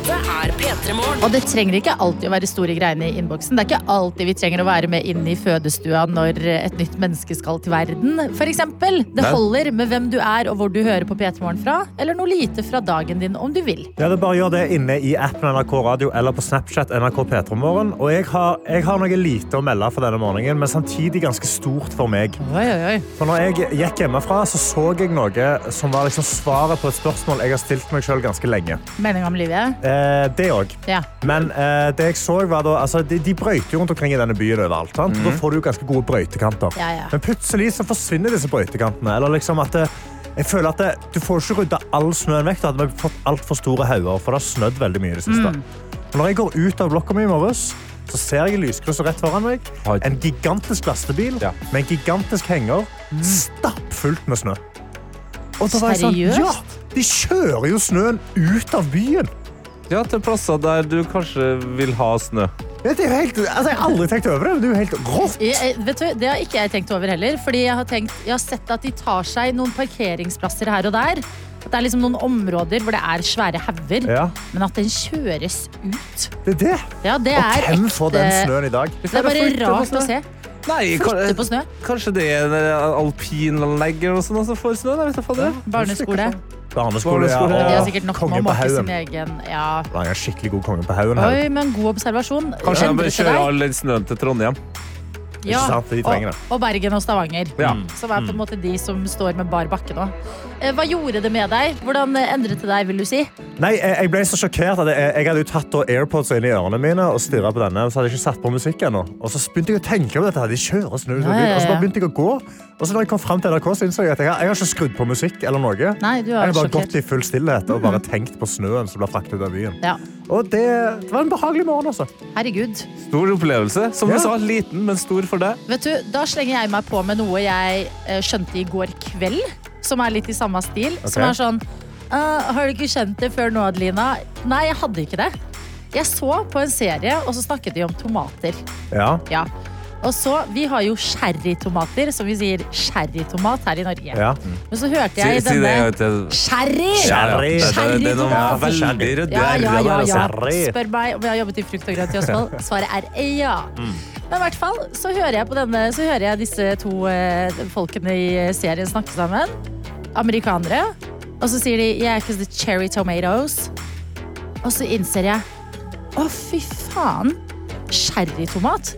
Dette er P3 Morgen. Og det trenger ikke alltid å være store greiene i innboksen. Det er ikke alltid vi trenger å være med inn i fødestua når et nytt menneske skal til verden. For eksempel, det Nei. holder med hvem du er og hvor du hører på P3 Morgen fra, eller noe lite fra dagen din om du vil. Ja, det er bare gjør det inne i appen NRK Radio eller på Snapchat NRK P3morgen. Og jeg har, jeg har noe lite å melde for denne morgenen, men samtidig ganske stort for meg. Oi, oi, oi. For når jeg gikk hjemmefra, så så jeg noe som var liksom svaret på et spørsmål jeg har stilt meg selv ganske lenge. Mening om livet? Eh, det òg. Ja. Men eh, det jeg så var da, altså, de, de brøyter rundt omkring i denne byen overalt. Sant? Da får du ganske gode brøytekanter. Ja, ja. Men plutselig så forsvinner disse brøytekantene. Eller liksom at det, jeg føler at det, Du får ikke rydda all snøen vekk. Da hadde vi fått altfor store hauger, for det har snødd veldig mye i det siste. Mm. når jeg går ut av blokka mi i morges, så ser jeg lyskrysset rett foran meg en gigantisk lastebil Ja. med en gigantisk henger stappfullt med snø. Og da var jeg sånn, Seriøst? ja, de kjører jo snøen ut av byen. Ja, til plasser der du kanskje vil ha snø. Det er jo helt, altså, jeg har aldri tenkt over det. men Det er jo helt rått. Jeg, jeg- vet du, det har ikke jeg tenkt over heller. Fordi jeg har, tenkt, jeg har sett at de tar seg noen parkeringsplasser her og der. At det er liksom noen områder hvor det er svære hauger. Ja, Men at den kjøres ut. det er det. Ja, det Og er hvem får den snøen i dag? Det er bare rart å se. Nei, Flytte på snø. kanskje det er eh, alpinanlegg eller noe sånt som får snø? Jeg vet da fader. Barneskole. Barneskole, ja. Og De har sikkert nok med å på måke sin haugen. egen ja. Han er skikkelig god konge på haugen. her. Oi, men god observasjon. Kanskje de bør kjøre all den snøen til Trondheim. Ja. Og, og Bergen og Stavanger. Ja. Som er på en måte de som står med bar bakke nå. Eh, Hva gjorde det med deg? Hvordan eh, endret det deg, vil du si? Nei, jeg jeg ble så sjokkert at jeg, jeg hadde jo tatt AirPods inn i ørene mine og stirra på denne, og så hadde jeg ikke satt på musikk ennå. Og så begynte jeg å tenke på dette. her. De kjører snø Ja, ja, byen. Og så bare begynte jeg å gå. Og så når jeg kom frem til NRK, så innså jeg at jeg har, jeg har ikke skrudd på musikk eller noe. Nei, du Jeg er har bare sjokkert. gått i full stillhet og bare tenkt på snøen som ble fraktet ut av byen. Ja. Og det, det var en behagelig morgen, altså. Herregud. Stor opplevelse. Som Ja. du sa, liten, men stor for deg. Vet du, Da slenger jeg meg på med noe jeg eh, skjønte i går kveld. Som er litt i samme stil. Som er sånn «Ah, Har du ikke kjent det før nå, Adelina? Nei, jeg hadde ikke det. Jeg så på en serie, og så snakket de om tomater. Ja. Ja. Og så, Vi har jo sherrytomater, som vi sier sherrytomat her i Norge. ja. Men så hørte jeg i si denne si det. Sherry! Sherry. Ja, det, er noe Ja, veldig ryddig Ja, ja, ja, ja. Spør meg om jeg har jobbet i frukt og grønt i Østfold. Svaret er ja. Men i hvert fall så hører jeg på denne Så hører jeg disse to eh, folkene i serien snakke sammen. Amerikanere. Og så sier de yeah, because the cherry tomatoes. Og så innser jeg å, fy faen. Cherrytomat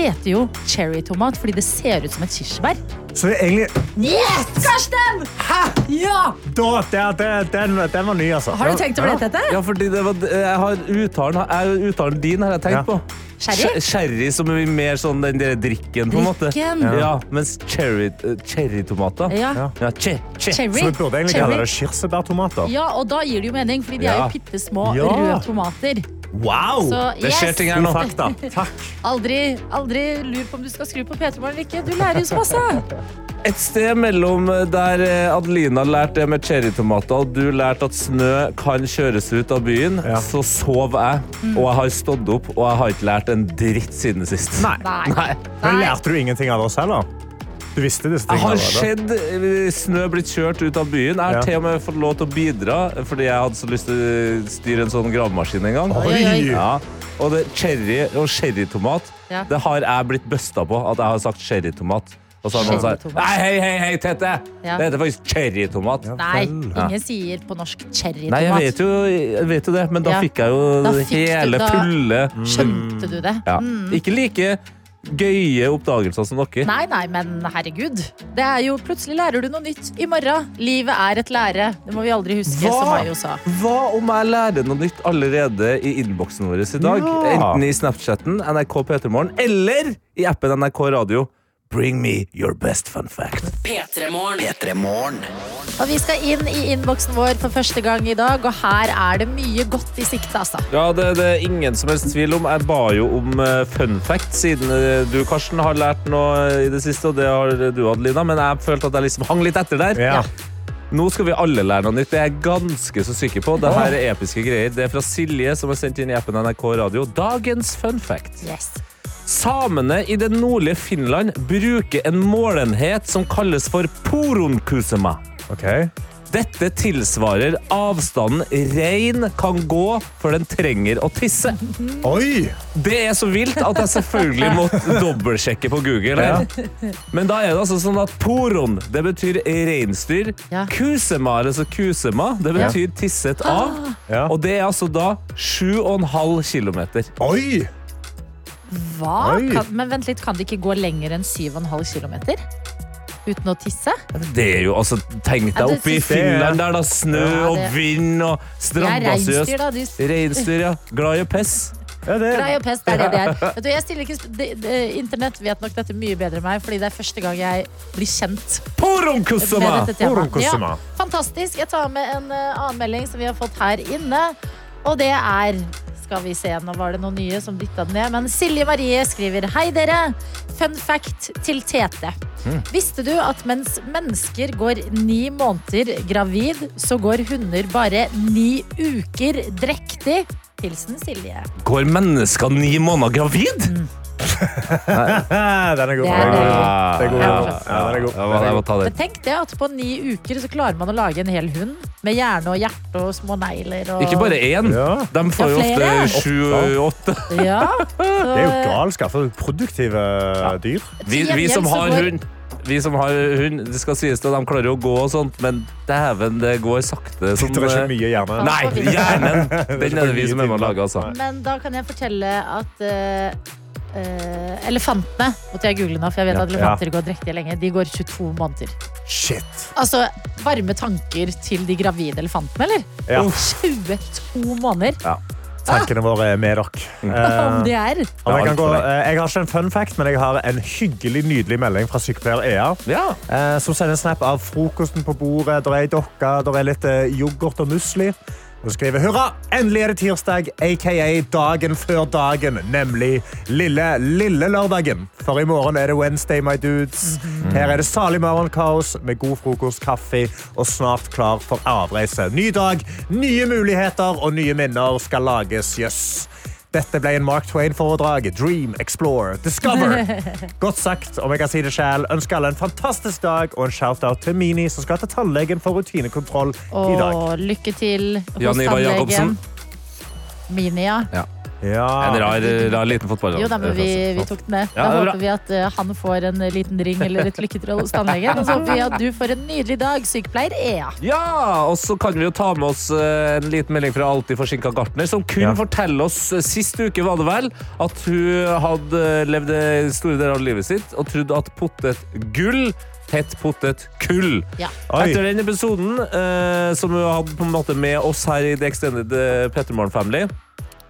heter jo cherrytomat fordi det ser ut som et kirsebær. Så det er egentlig Yes! Karsten! Ja! da, det, det, den, den var ny, altså. Har du tenkt over dette? Ja, fordi det var, jeg har uttalen, jeg- uttalen din har jeg tenkt Ja. på. Sherry? Sherry som er mer sånn den der drikken, på en måte. Drikken. Ja. Ja. mens cherry, eh, cherrytomater Ja. Ja. Che, che. Cherry. Så vi burde egentlig kalle det kirsebærtomater. Ja, og da gir det jo mening, fordi de er Ja. jo bitte små Ja. røde tomater. Wow! Så Det skjer yes, ting her nå. God fakta. Takk. aldri, aldri lur på om du skal skru på P3 Morgen eller ikke. Du lærer jo så masse. Et sted mellom der eh, Adelina lærte det med cherrytomater, og du lærte at snø kan kjøres ut av byen, Ja. så sov jeg, og jeg har stått opp, og jeg har ikke lært en dritt siden sist. Nei. Nei. Men lærte du ingenting av oss heller? Du visste disse Jeg tingene har allerede? sett eh, snø blitt kjørt ut av byen. Jeg har Ja. til og med fått lov til å bidra, fordi jeg hadde så lyst til å styre en sånn gravemaskin en gang. Oi. Ja. Og det, cherry og cherrytomat, Ja. det har jeg blitt busta på, at jeg har sagt cherrytomat. Og så har noen sagt Nei, hei, hei, hei, Tette! Ja. Det heter faktisk cherrytomat. Nei, ingen sier på norsk cherrytomat. Nei, jeg vet, jo, jeg vet jo det, men da Ja. fikk jeg jo fikk hele, da- fulle Skjønte du det? ja. Mm. Ikke like gøye oppdagelser som dere. Nei, nei, men herregud. Det er jo, plutselig lærer du noe nytt i morgen. Livet er et lære. Det må vi aldri huske, Hva? som Mayo sa. Hva om jeg lærer noe nytt allerede i innboksen vår i dag? Ja. Enten i Snapchatten, NRK P3morgen, eller i appen NRK Radio. Bring me your best fun fact. P3 Morgen. P3 Morgen. Og vi skal inn i innboksen vår for første gang i dag, og her er det mye godt i sikte, altså. Ja, det, det er ingen som helst tvil om. Jeg ba jo om eh, fun fact, siden eh, du, Karsten, har lært noe i det siste, og det har du, Adelina, men jeg følte at jeg liksom hang litt etter der. Ja. Nå skal vi alle lære noe nytt. Det er jeg ganske så sikker på. Dette er episke greier. Det er fra Silje, som har sendt inn i appen NRK Radio. Dagens fun fact. Yes. Samene i det nordlige Finland bruker en målenhet som kalles for poronkusema. Okay. Dette tilsvarer avstanden rein kan gå før den trenger å tisse. Oi! Det er så vilt at jeg selvfølgelig måtte dobbeltsjekke på Google. Ja. Men da er det altså sånn at poron, det betyr reinsdyr. Ja. Kusema, altså så kusema, det betyr tisset av. Ja. Og det er altså da 7,5 kilometer. Oi! Hva? Kan, men vent litt, kan det ikke gå lenger enn 7,5 km? Uten å tisse? Det er jo, altså, Tenk deg oppe i Finland der, da. Snø Ja, og vind og Det strandbasøst. reinsdyr, da. De ja. Glad i å pisse. Ja, det, Glad i å det er det det er. Vet du, ikke, sp- de, det, Internett vet nok dette mye bedre enn meg, fordi det er første gang jeg blir kjent med dette temaet. Fantastisk. Jeg tar med en eh, annen melding som vi har fått her inne, og det er skal vi se, nå var det noen nye som dytta den ned. Men Silje Marie skriver Hei dere! Fun fact til Tete. Visste du at mens mennesker går ni måneder gravid, så går hunder bare ni uker drektig? Hilsen Silje. Går mennesker ni måneder gravid? Mm. den er god. Det er Den det. Det er god. Ja. Den er god. Jeg må, jeg må ta Men tenk det at på ni uker så klarer man å lage en hel hund med hjerne og hjerte og små negler. Og... Ikke bare én. Ja. De får jo ofte sju-åtte. Ja, Det er jo galskap for produktive dyr. Vi, vi som har hund vi som har hund, det skal sies at de klarer å gå og sånt, men dæven, det går sakte. Som, Det er ikke mye hjerne. Nei, hjernen! Den er det vi som er med å lage, altså. Men da kan jeg fortelle at eh, eh, elefantene måtte jeg google nå, for jeg vet Ja. at elefanter går drektige lenge. De går 22 måneder. Shit. Altså varme tanker til de gravide elefantene, eller? Ja. 22 måneder! Tankene våre er med dere. Om Eh, de er. om jeg, kan gå, eh, jeg har ikke en fun fact, men jeg har en hyggelig, nydelig melding fra sykepleier Ea. Ja. eh, Som sender en snap av frokosten på bordet. Der er ei dokke, der er litt eh, yoghurt og musli. Og skriver hurra, endelig er det tirsdag, aka dagen før dagen, nemlig lille, lille lørdagen. For i morgen er det Wednesday, my dudes. Her er det salig morgenkaos med god frokost, kaffe og snart klar for avreise. Ny dag, nye muligheter og nye minner skal lages. Jøss. Dette ble en Mark Twain-foredrag. Dream, explore, discover. Godt sagt, om jeg kan si det selv. Ønsker alle en fantastisk dag og en shout-out til Mini, som skal til tannlegen for rutinekontroll i dag. Og lykke til hos tannlegen. Mini, ja. Ja. En rar, rar liten fotball. Jo da, men vi, vi tok den med. Ja, Da er håper vi at uh, han får en liten ring eller et lykketroll hos tannlegen. Og så håper vi at du får en nydelig dag, sykepleier Ea. Ja, og så kan vi jo ta med oss uh, en liten melding fra Alltid forsinka gartner, som kunne Ja. fortelle oss uh, sist uke, var det vel, at hun hadde levd eh, store deler av livet sitt og trodde at potetgull tett potet kull. Ja. Etter den episoden, eh, som hun hadde på en måte med oss her i The Extended Pettermorn Family,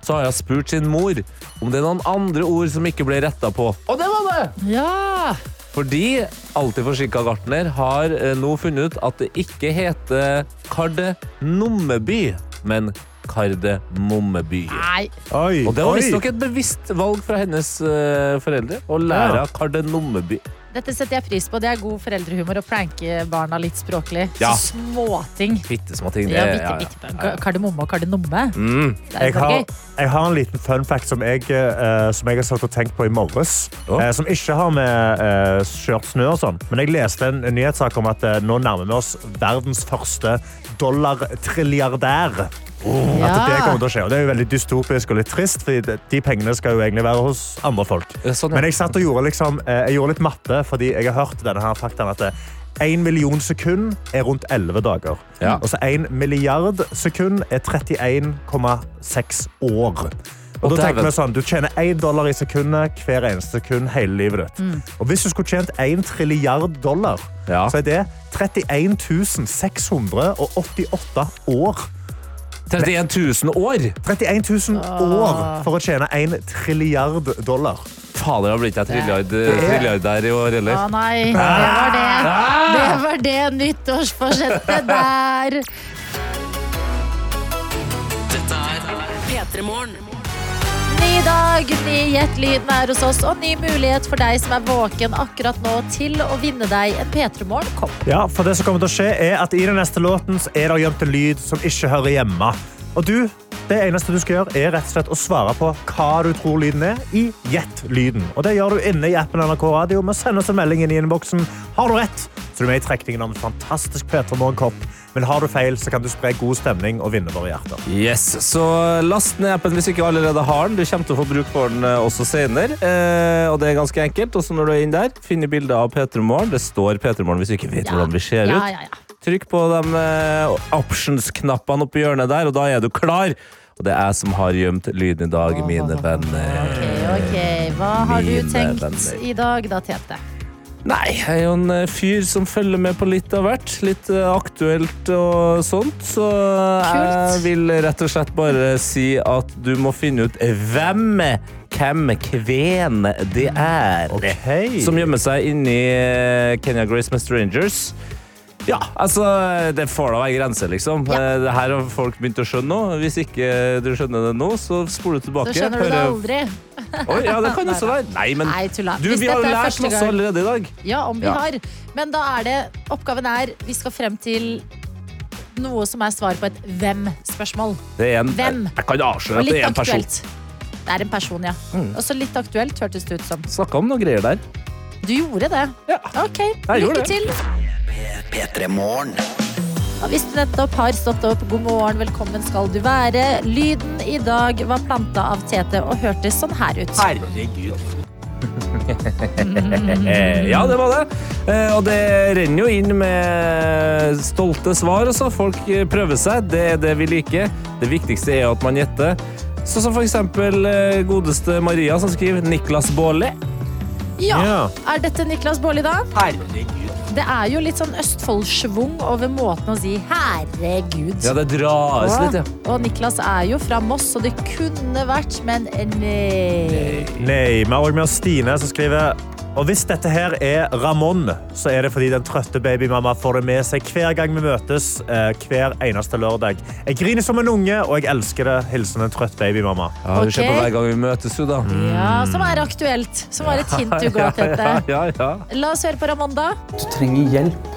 så har jeg spurt sin mor om det er noen andre ord som ikke ble retta på. Og det var det! Ja! Fordi Alltid forsinka gartner har eh, nå funnet ut at det ikke heter Kardemommeby, men Kardemommeby. Nei. Oi. Og det var visstnok et bevisst valg fra hennes eh, foreldre å lære Ja. av Kardemommeby. Dette setter jeg pris på. Det er god foreldrehumor å pranke barna litt språklig. Ja. Så småting. Bitte små ting. det- Ja, bitte, bitte, ja. ja. Kardemomme og kardenomme. Mm. Jeg har, jeg har en liten fun fact som jeg, uh, som jeg har satt og tenkt på i morges. Oh. Uh, som ikke har med uh, kjørt snø og sånn. Men jeg leste en, en nyhetssak om at eh, nå nærmer vi oss verdens første dollar-trilliardær. At det kommer til å skje. Og det er jo veldig dystopisk og litt trist, for de pengene skal jo egentlig være hos andre folk. Ja, Sånn, ja. Men jeg satt og gjorde, liksom, eh, jeg gjorde litt matte, fordi jeg har hørt denne her faktaen at én en million sekund er rundt 11 dager. Ja. Og så en milliard sekund er 31,6 år. Og da tenker vi sånn, Du tjener én dollar i sekundet hver eneste sekund hele livet ditt. Mm. Og hvis du skulle tjent én trilliard dollar, Ja. så er det 31 688 år. 31 000 år! 31 000 år for å tjene én trilliard dollar. Fader, har blitt jeg trilliard, trilliard der i år, Å eller? nei, det var det. Det var det nyttårsforsettet der. Dette er P3 Morgen. Ny dag, ny Gjett-lyden er hos oss, og ny mulighet for deg som er våken akkurat nå til å vinne deg en P3 Morgen-kopp. Ja, for det som kommer til å skje er at I den neste låten er det gjemt en lyd som ikke hører hjemme. Og du Det eneste du skal gjøre, er rett og slett å svare på hva du tror lyden er, i Gjett lyden. Og det gjør du inne i appen NRK Radio med å sende oss en melding inn i innboksen. Har du rett, så du er med i trekningen om en fantastisk P3 Morgen-kopp. Men har du feil, så kan du spre god stemning og vinne våre hjerter. Yes, så Last ned appen hvis ikke allerede har den. Du kommer til å få bruk for den eh, også senere. Eh, og det er ganske enkelt. Også når du er inne der, finne bilde av P3 Morgen. Det står P3 Morgen hvis du ikke vet hvordan vi ser ut. Ja, ja, ja. Trykk på de eh, options-knappene oppi hjørnet der, og da er du klar. Og det er jeg som har gjemt lyden i dag, mine venner. Ok, ok. Hva har du tenkt venner. i dag da, Tete? Nei, jeg er jo en eh, fyr som følger med på litt av hvert. Litt eh, aktuelt og sånt. Så jeg vil rett og slett bare si at du må finne ut hvem hvem kven det er. okay. Som gjemmer seg inni eh, Kenya Grace med Strangers. Ja, altså, det får da være grenser, liksom. Ja. Eh, Det her har folk begynt å skjønne nå. Hvis ikke du skjønner det nå, så spol du tilbake. Så skjønner du det aldri. Oi, ja, det kan også være. Nei, men Nei, du, vi har er lært masse allerede i dag. Ja, om vi Ja. har. Men da er det Oppgaven er Vi skal frem til noe som er svar på et hvem-spørsmål. Det er en, Hvem? Jeg, jeg kan avsløre at det er en person. aktuelt. Det er en person, ja. Mm. Også litt aktuelt, hørtes det ut som. Snakka om noen greier der. Du gjorde det. Ja. Ok, lykke til. P3 Og hvis du nettopp har stått opp, god morgen, velkommen skal du være. Lyden i dag var planta av Tete og hørtes sånn her ut. Herregud. ja, det var det. Eh, og det renner jo inn med stolte svar. Også. Folk eh, prøver seg. Det er det vi liker. Det viktigste er at man gjetter. Sånn som for eksempel eh, godeste Maria som skriver Niklas Baarli. Ja, Ja. Er dette Niklas Baarli, da? Det er jo litt sånn Østfold-schwung over måten å si 'herregud'. Ja, det dras litt, ja. Og Niklas er jo fra Moss, så det kunne vært, men nei. Nei, vi har med oss Stine som skriver og hvis dette her er Ramón, så er det fordi den trøtte babymamma får det med seg hver gang vi møtes. eh, hver eneste lørdag. Jeg griner som en unge, og jeg elsker det. Hilsen en trøtt babymamma. ja det ser på hver gang vi møtes, jo, da. Ja, Som er aktuelt. Som var et hint du ga til Ja, dette. ja, ja. La oss høre på Ramonda. Du trenger hjelp.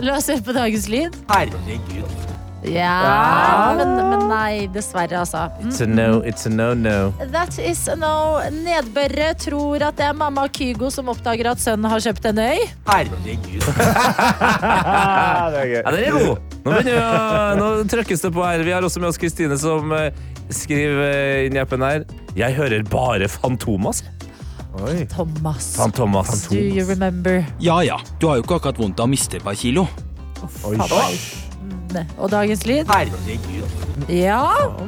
La oss høre på dagens lyd. Herregud. Ja, men, men nei, dessverre, altså. Mm. It's a no, it's a no-no. That is a no. Nedbørre tror at det er mamma Kygo som oppdager at sønnen har kjøpt en øy. Herregud. det er gøy. Ja, den er god! Nå, begynner vi å, nå trykkes det på her. Vi har også med oss Kristine som eh, skriver eh, inn i appen her. Jeg hører bare Fantomas. Oi. Thomas. Fantomas. Do you remember? Ja ja, du har jo ikke akkurat vondt av å miste et par kilo. Pappa. Mm. Og dagens lyd? Herregud. Ja,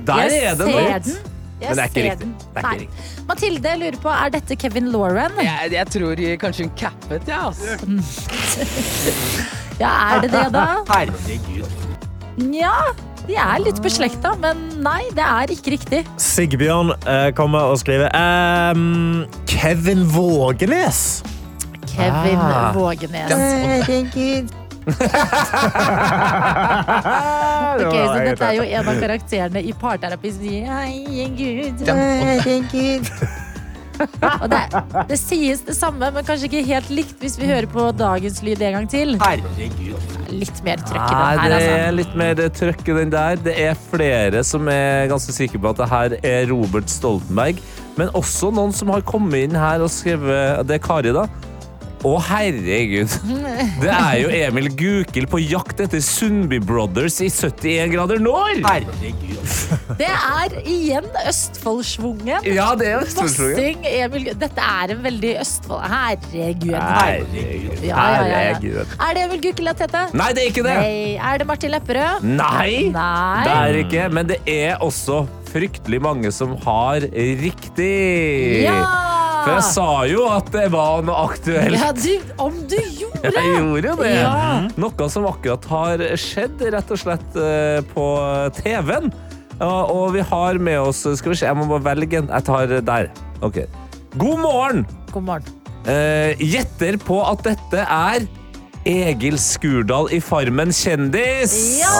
Der jeg er den, ser den. Jeg Men det er ikke ser riktig. den. Det er ikke Nei. Mathilde lurer på, er dette Kevin Lauren? Jeg, jeg tror kanskje hun cappet, ja. Altså. Ja, er det det, da? Herregud. Nja, de er litt beslekta, men nei, det er ikke riktig. Sigbjørn eh, kommer og skriver ehm, Kevin Vågenes. Kevin Ah. Vågenes. Ok, så dette er jo en av karakterene i parterapi som sier Herregud. Og det, det sies det samme, men kanskje ikke helt likt hvis vi hører på dagens lyd en gang til. Herregud. Litt mer trøkk i den her, det altså. er litt mer trøkk i den der. Det er flere som er ganske sikre på at det her er Robert Stoltenberg. Men også noen som har kommet inn her og skrevet Det er Kari, da. Å, herregud. Det er jo Emil Gukild på jakt etter Sundby Brothers i 71 grader nord! Herregud. Det er igjen Østfoldsvungen. Ja, det er Østfoldsvungen. Emil Dette er en veldig Østfold... Herregud. Herregud. Ja, ja, ja. Er det Emil Gukild, dette? Nei, det er ikke det! Nei. Er det Martin Lepperød? Nei! Nei. Det er ikke, men det er også fryktelig mange som har riktig. Ja! For jeg sa jo at det var noe aktuelt. ja du, om du gjorde Jeg gjorde det. Ja. Noe som akkurat har skjedd, rett og slett, eh, på TV-en. Og vi har med oss Skal vi se, jeg må bare velge en. Jeg tar der. Ok. God morgen! God morgen. Eh, Gjetter på at dette er Egil Skurdal i Farmen kjendis. Ja!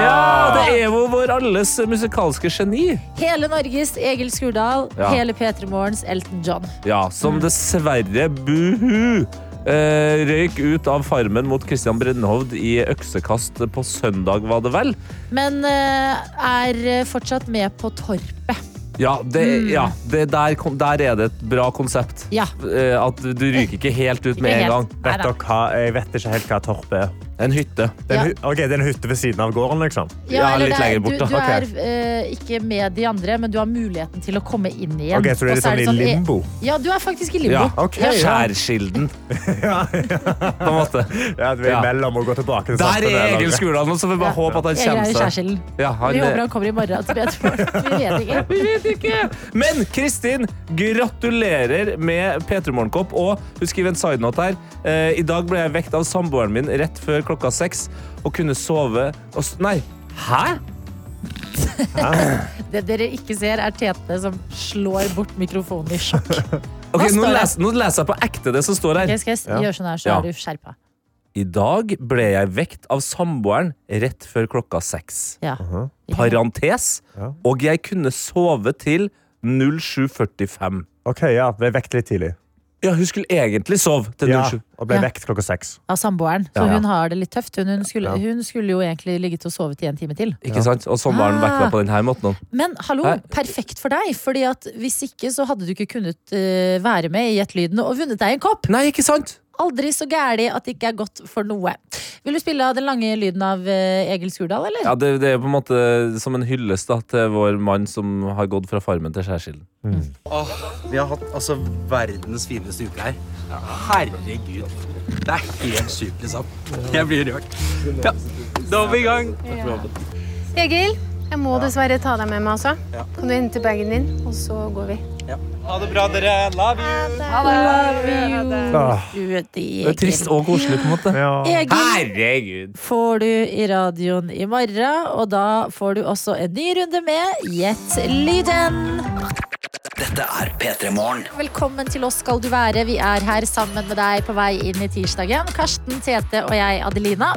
Ja, det er jo vår alles musikalske geni. Hele Norges Egil Skurdal. Ja. Hele P3 Morgens Elton John. Ja, som dessverre buhu Uh, røyk ut av Farmen mot Christian Brennhovd i øksekast på søndag, var det vel? Men uh, er fortsatt med på Torpet. Ja, det, ja det der, der er det et bra konsept. Ja. Eh, at du ryker ikke helt ut med en gang. Vet dere hva? Jeg vet ikke helt hva torp er. En hytte. Det er, en, Ja. ok, det er en hytte ved siden av gården, liksom? Ja, eller litt er- lenger bort, Du, du er eh, ikke med de andre, men du har muligheten til å komme inn igjen. Ok, Så du er litt sånn i eh, limbo? Ja, du er faktisk i limbo. Ja, okay. ja. Skjærskilden, Ja, på en måte. ja, du er Ja. imellom og går tilbake til Der er Egil Skurdal så vi bare håper at han kommer seg. Ja, han, Vi håper han kommer i morgen. Vi vet ikke. Vi vet ikke. Men Kristin, gratulerer med P3 Morgenkopp. Og hun skriver en sidenote her. Eh, I dag ble jeg vekt av samboeren min rett før klokka seks og kunne sove og s Nei. Hæ? Det dere ikke ser, er Tete som slår bort mikrofonen i sjakk. Okay, nå, les, nå leser jeg på ekte det som står her. Okay, skal Ja. gjøre sånn her, så Ja. er du skjerpa. I dag ble jeg vekt av samboeren rett før klokka seks. Ja. Parentes. Ja. Og jeg kunne sove til 07.45. Ok, ja, ble vekt litt tidlig. Ja, hun skulle egentlig sove til Ja, 07. og ble Ja. vekt klokka seks. Av samboeren. Så Ja, ja. hun har det litt tøft. Hun, hun, skulle, Ja. hun skulle jo egentlig ligget og sovet i en time til. Ikke sant? Og samboeren var den vekta Ah. på denne måten. Men hallo, Hæ? perfekt for deg. Fordi at hvis ikke så hadde du ikke kunnet uh, være med i Gjettlyden og vunnet deg en kopp. Nei, ikke sant? Aldri så gæli at det ikke er godt for noe. Vil du spille av den lange lyden av eh, Egil Skurdal, eller? Ja, det, det er på en måte som en hyllest da, til vår mann som har gått fra farmen til skjærsilden. Vi har hatt altså verdens fineste uke her. Herregud. Det er helt sykt, liksom. Jeg blir rørt. Ja, da er vi i gang. Egil, jeg må dessverre ta deg med meg også. Kan du hente bagen din, og så går vi. Ha det bra, dere. Love you. Ah, you. Det er trist og koselig, på en måte. ja. Egil Herregud! får du i radioen i morgen, og da får du også en ny runde med Gjett lyden. Dette er P3 Morgen. Velkommen til oss skal du være. Vi er her sammen med deg på vei inn i tirsdagen. Karsten, Tete og jeg, Adelina.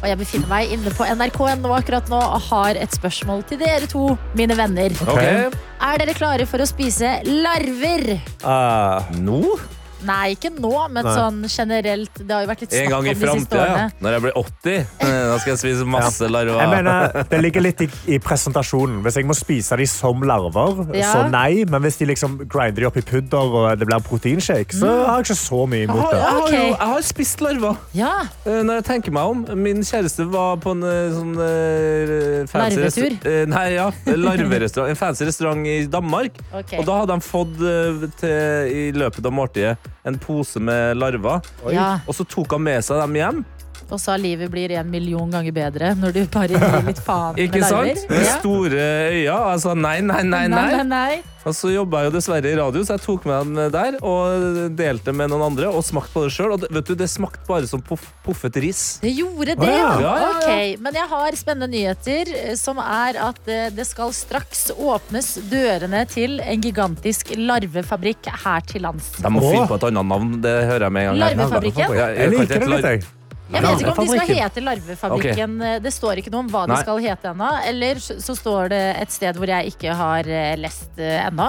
Og jeg befinner meg inne på nrk.no akkurat nå og har et spørsmål til dere to, mine venner. Ok, Er dere klare for å spise larver? Uh, Nå? Nei, ikke nå, men Nei. sånn generelt. Det har jo vært litt En snakk gang om i de siste framtida, ja. årene. Når jeg blir 80. eh, Da skal jeg spise masse jeg larver. mener, det ligger litt i, i presentasjonen. Hvis jeg må spise de som larver, Ja. så nei. Men hvis de liksom grinder de opp i pudder og det blir proteinshake, så har jeg ikke så mye Jeg imot har, det. jeg, har Ok. jo, jeg har spist larver. Ja, Eh, Når jeg tenker meg om Min kjæreste var på en eh, sånn eh, fancy Larvetur? eh, Nei, ja. Larverestaurant. En fancy restaurant i Danmark. ok. Og da hadde de fått eh, til, i løpet av måltidet en pose med larver. ja. Og så tok han med seg dem hjem. Og sa livet blir en million ganger bedre når du bare gir litt faen Ikke med sant? Med Ja. store øyne. Og jeg sa nei, nei, Nei, nei, nei. nei. Og så jobba jeg jo dessverre i radio, så jeg tok med den der og delte med noen andre og smakte på det sjøl. Og det, vet du, det smakte bare som poff, poffet ris. Det gjorde det, ja. ja. Ja. Ok, Men jeg har spennende nyheter, eh, som er at eh, det skal straks åpnes dørene til en gigantisk larvefabrikk her til lands. De må finne på et annet navn. Det hører jeg med en gang. Larvefabrikken? Jeg, Jeg jeg, liker ikke det litt, jeg. Jeg vet ikke om de skal hete Larvefabrikken. Det står ikke noe om hva Nei. de skal hete ennå. Eller så står det et sted hvor jeg ikke har eh, lest eh, ennå.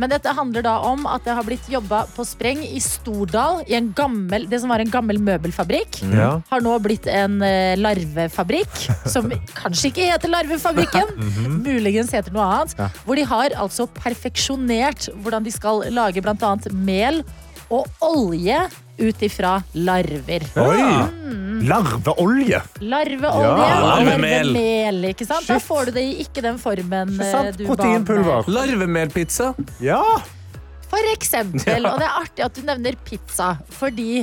Men dette handler da om at det har blitt jobba på spreng i Stordal, i en gammel, det som var en gammel møbelfabrikk. Ja. Har nå blitt en eh, larvefabrikk, som kanskje ikke heter Larvefabrikken, muligens heter noe annet. Ja. Hvor de har altså perfeksjonert hvordan de skal lage bl.a. mel og olje ut ifra larver. Oi! Larveolje. Larveolje Ja, og larvemel. larvemel. Ikke sant? Da Shit. får du det i ikke den formen Ikke eh, sant? du ba om. Proteinpulver. Larvemelpizza. Ja. For eksempel. Og det er artig at du nevner pizza, fordi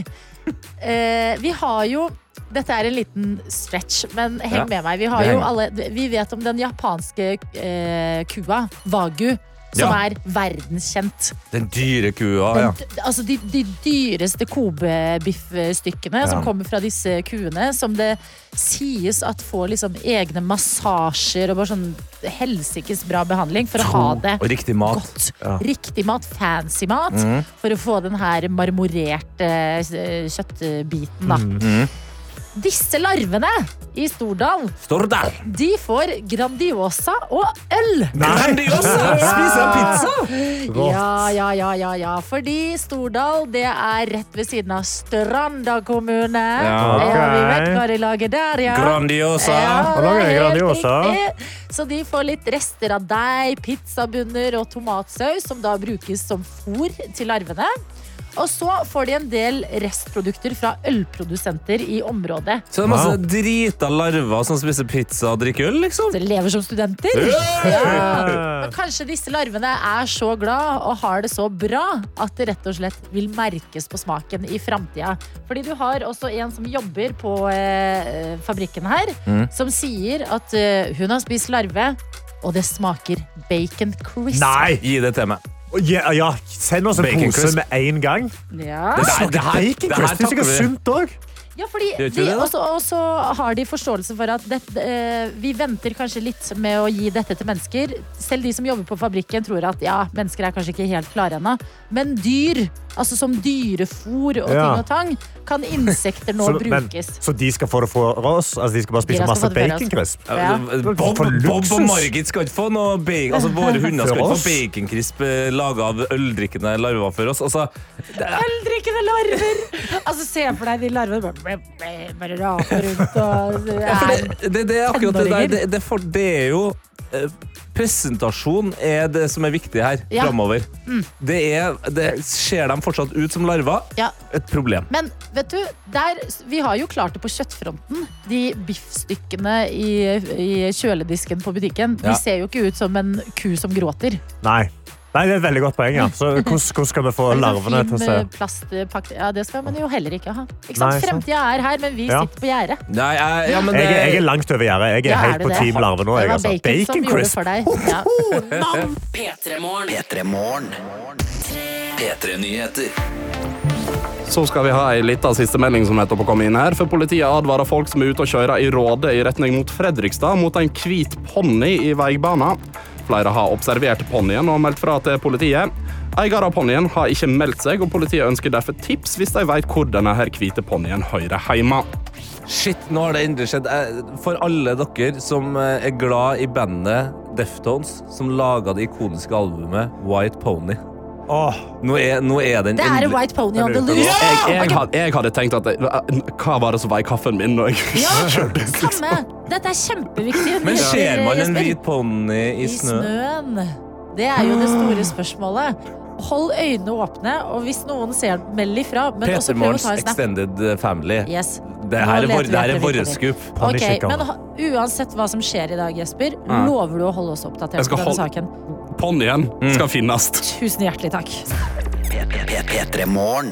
eh, vi har jo dette er en liten stretch, men heng Ja, med meg. Vi, har det jo henger. alle, vi vet om den japanske eh, kua, Wagu, som Ja. er verdenskjent. Den dyre kua, ja. altså de, de dyreste kobebiffstykkene ja. som kommer fra disse kuene, som det sies at får liksom egne massasjer og bare sånn helsikes bra behandling for å ha det Og riktig mat. godt. Ja. Riktig mat, fancy mat, mm. for å få den her marmorerte eh, kjøttbiten. Da. Mhm. Disse larvene i Stordal, Stordal. de får Grandiosa og øl. Grandiosa! Spiser de pizza? Ja, ja, ja, ja, ja. Fordi Stordal, det er rett ved siden av Stranda kommune. Ja. Ja, vi vet hva de lager der, ja. Grandiosa. Ja, lager er de helt Grandiosa. riktig. Så de får litt rester av deig, pizzabunner og tomatsaus, som da brukes som fôr til larvene. Og så får de en del restprodukter fra ølprodusenter i området. Så det er masse Wow. drita larver som spiser pizza og drikker øl, liksom? Så de lever som studenter. Ja. Men kanskje disse larvene er så glad og har det så bra at det rett og slett vil merkes på smaken i framtida. Fordi du har også en som jobber på eh, fabrikken her, Mm. som sier at eh, hun har spist larve, og det smaker bacon crisp. Nei! Gi det til meg. Ja, ja. Send oss en pose med en gang. Ja. Det her- det her- Bacon det her det, Det er sikkert takler vi. sunt òg. Ja, fordi de, Og også har de forståelse for at dette, eh, vi venter kanskje litt med å gi dette til mennesker. Selv de som jobber på fabrikken tror at ja, mennesker er kanskje ikke helt klare ennå. Men dyr, altså som dyrefôr og Ja. ting og tang, kan insekter nå Så, men, brukes. så de skal få det for oss? Altså, de skal bare spise skal masse baconcrisp? Ja. Bob, Bob og Margit skal ikke få noe bacon Altså, Våre hunder skal ikke få baconcrisp eh, laga av øldrikkende larver for oss. Altså, Øldrikkende larver! Altså, se for deg de larvene bare, raper rundt og ja, det, det, det er akkurat det der. Det, det, for, det er jo eh, Presentasjon er det som er viktig her Ja. framover. Det er, det, ser de fortsatt ut som larver? Ja. Et problem. Men vet du, der, vi har jo klart det på kjøttfronten. De biffstykkene i, i kjøledisken på butikken, Ja. de ser jo ikke ut som en ku som gråter. Nei. Nei, det er et veldig godt poeng. Ja. Så hvordan, hvordan skal vi få sånn larvene til å se eh. Ja, det skal man jo heller ikke ha. Ikke sant? Nei, sant. Fremtida er her, men vi Ja. sitter på gjerdet. Nei, jeg, ja, men jeg, er- jeg er langt over gjerdet. Jeg er Ja, er helt det på det? team larve nå. Det Jeg, var altså. bacon, bacon som gjorde det crisp. for deg. Ja. P3morgen. P3 Morgen. P3-nyheter. Så skal vi ha ei lita sistemelding som nettopp har kommet inn her. For politiet advarer folk som er ute og kjører i Råde i retning mot Fredrikstad, mot en hvit ponni i veibanen. Flere har observert ponnien og meldt fra til politiet. Eier av ponnien har ikke meldt seg, og politiet ønsker derfor tips hvis de vet hvor denne her hvite ponnien hører hjemme. Shit, nå har det endelig skjedd. For alle dere som eh, er glad i bandet Deftones, som laga det ikoniske albumet White Pony. Åh, Nå er, nå er den Det er en endelig- white pony on the Ja! loose. Jeg, jeg, had, jeg hadde tenkt at Hva var det som var i kaffen min? når jeg Ja, samme. Dette er kjempeviktig. Men ser man en Jesper. hvit ponni i I snø? snøen. Det er jo det store spørsmålet. Hold øynene åpne, og hvis noen ser den, meld ifra. Men også Peter prøv å Morgens ta en snap. Extended Family. Yes. Det Nå her er, leter vår, vi det her etter er våre Victor. skup. Ok, men ha- uansett hva som skjer i dag, Jesper, Ja. lover du å holde oss oppdatert Jeg skal på denne hold- saken? Ponnien skal finnes. Tusen hjertelig takk. P3 Morgen.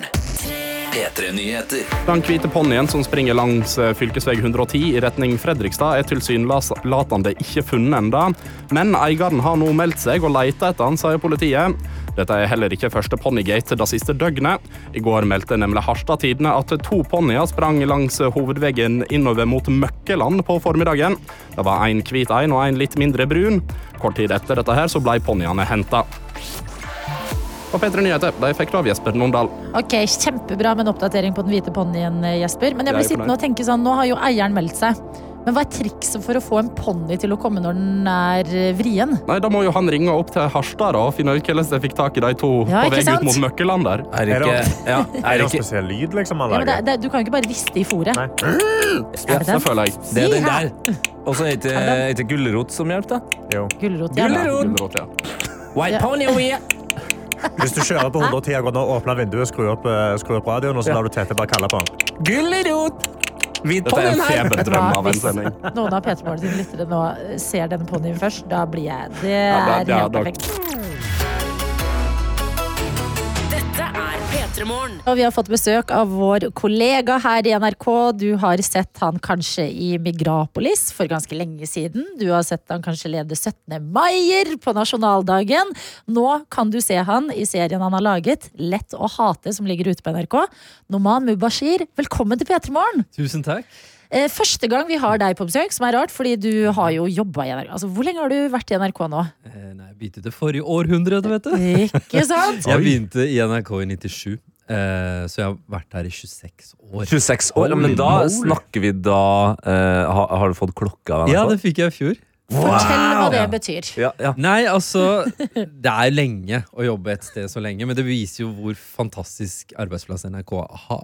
P3-nyheter. Den hvite ponnien som springer langs eh, fylkesvei 110 i retning Fredrikstad, er tilsynelatende ikke funnet ennå. Men eieren har nå meldt seg og leter etter han, sier politiet. Dette er heller ikke første ponnigate det siste døgnet. I går meldte nemlig Harstad Tidende at to ponnier sprang langs hovedveien innover mot Møkkeland på formiddagen. Det var en hvit en og en litt mindre brun. Kort tid etter dette her så ble ponniene henta. Og P3 Nyheter de fikk det av Jesper Nondal. Ok, Kjempebra med en oppdatering på den hvite ponnien, Jesper. Men jeg blir sittende og tenke sånn, nå har jo eieren meldt seg. Men hva er trikset for å få en ponni til å komme når den er eh, vrien? Nei, Da må jo han ringe opp til Harstad og finne ut hvordan de fikk tak i de to Ja, på vei ut mot Møkkeland der. Er det ikke, ja, Er er det spesiell lyd liksom, han Ja, men det, lager? det, du kan jo ikke bare riste i. Nei. Er det føler jeg. Det er den der. Og så er det ikke gulrot som hjelper, da. Jo. Gulrot. Ja. Gulrot. Ja. White Ja. pony over here. Hvis du kjører på 110 og åpner vinduet, skru opp, eh, skru opp radioen, og så lar du Tete bare kalle på han. Gulrot. Dette er en feberdrøm av en Hvis sending. noen av P3 Morgen sine lyttere nå ser denne ponnien først, da blir jeg Det Ja, er da- ja, helt da- perfekt. Og vi har fått besøk av vår kollega her i NRK. Du har sett han kanskje i Migrapolis for ganske lenge siden. Du har sett han kanskje lede 17. maier på nasjonaldagen. Nå kan du se han i serien han har laget, Lett å hate, som ligger ute på NRK. Noman Mubashir, velkommen til P3 Morgen. Tusen takk. Eh, Første gang vi har deg på besøk, som er rart, fordi du har jo jobba i NRK. Altså, hvor lenge har du vært i NRK nå? Eh, Nei, jeg begynte det forrige århundre, vet du. Ikke sant? Jeg begynte i NRK i 97. Eh, så jeg har vært her i 26 år. 26 år, men da snakker vi da eh, har, har du fått klokka? Ja, det fikk jeg i fjor. Fortell hva det betyr. Ja, ja. Nei, altså Det er lenge å jobbe et sted så lenge, men det viser jo hvor fantastisk arbeidsplass NRK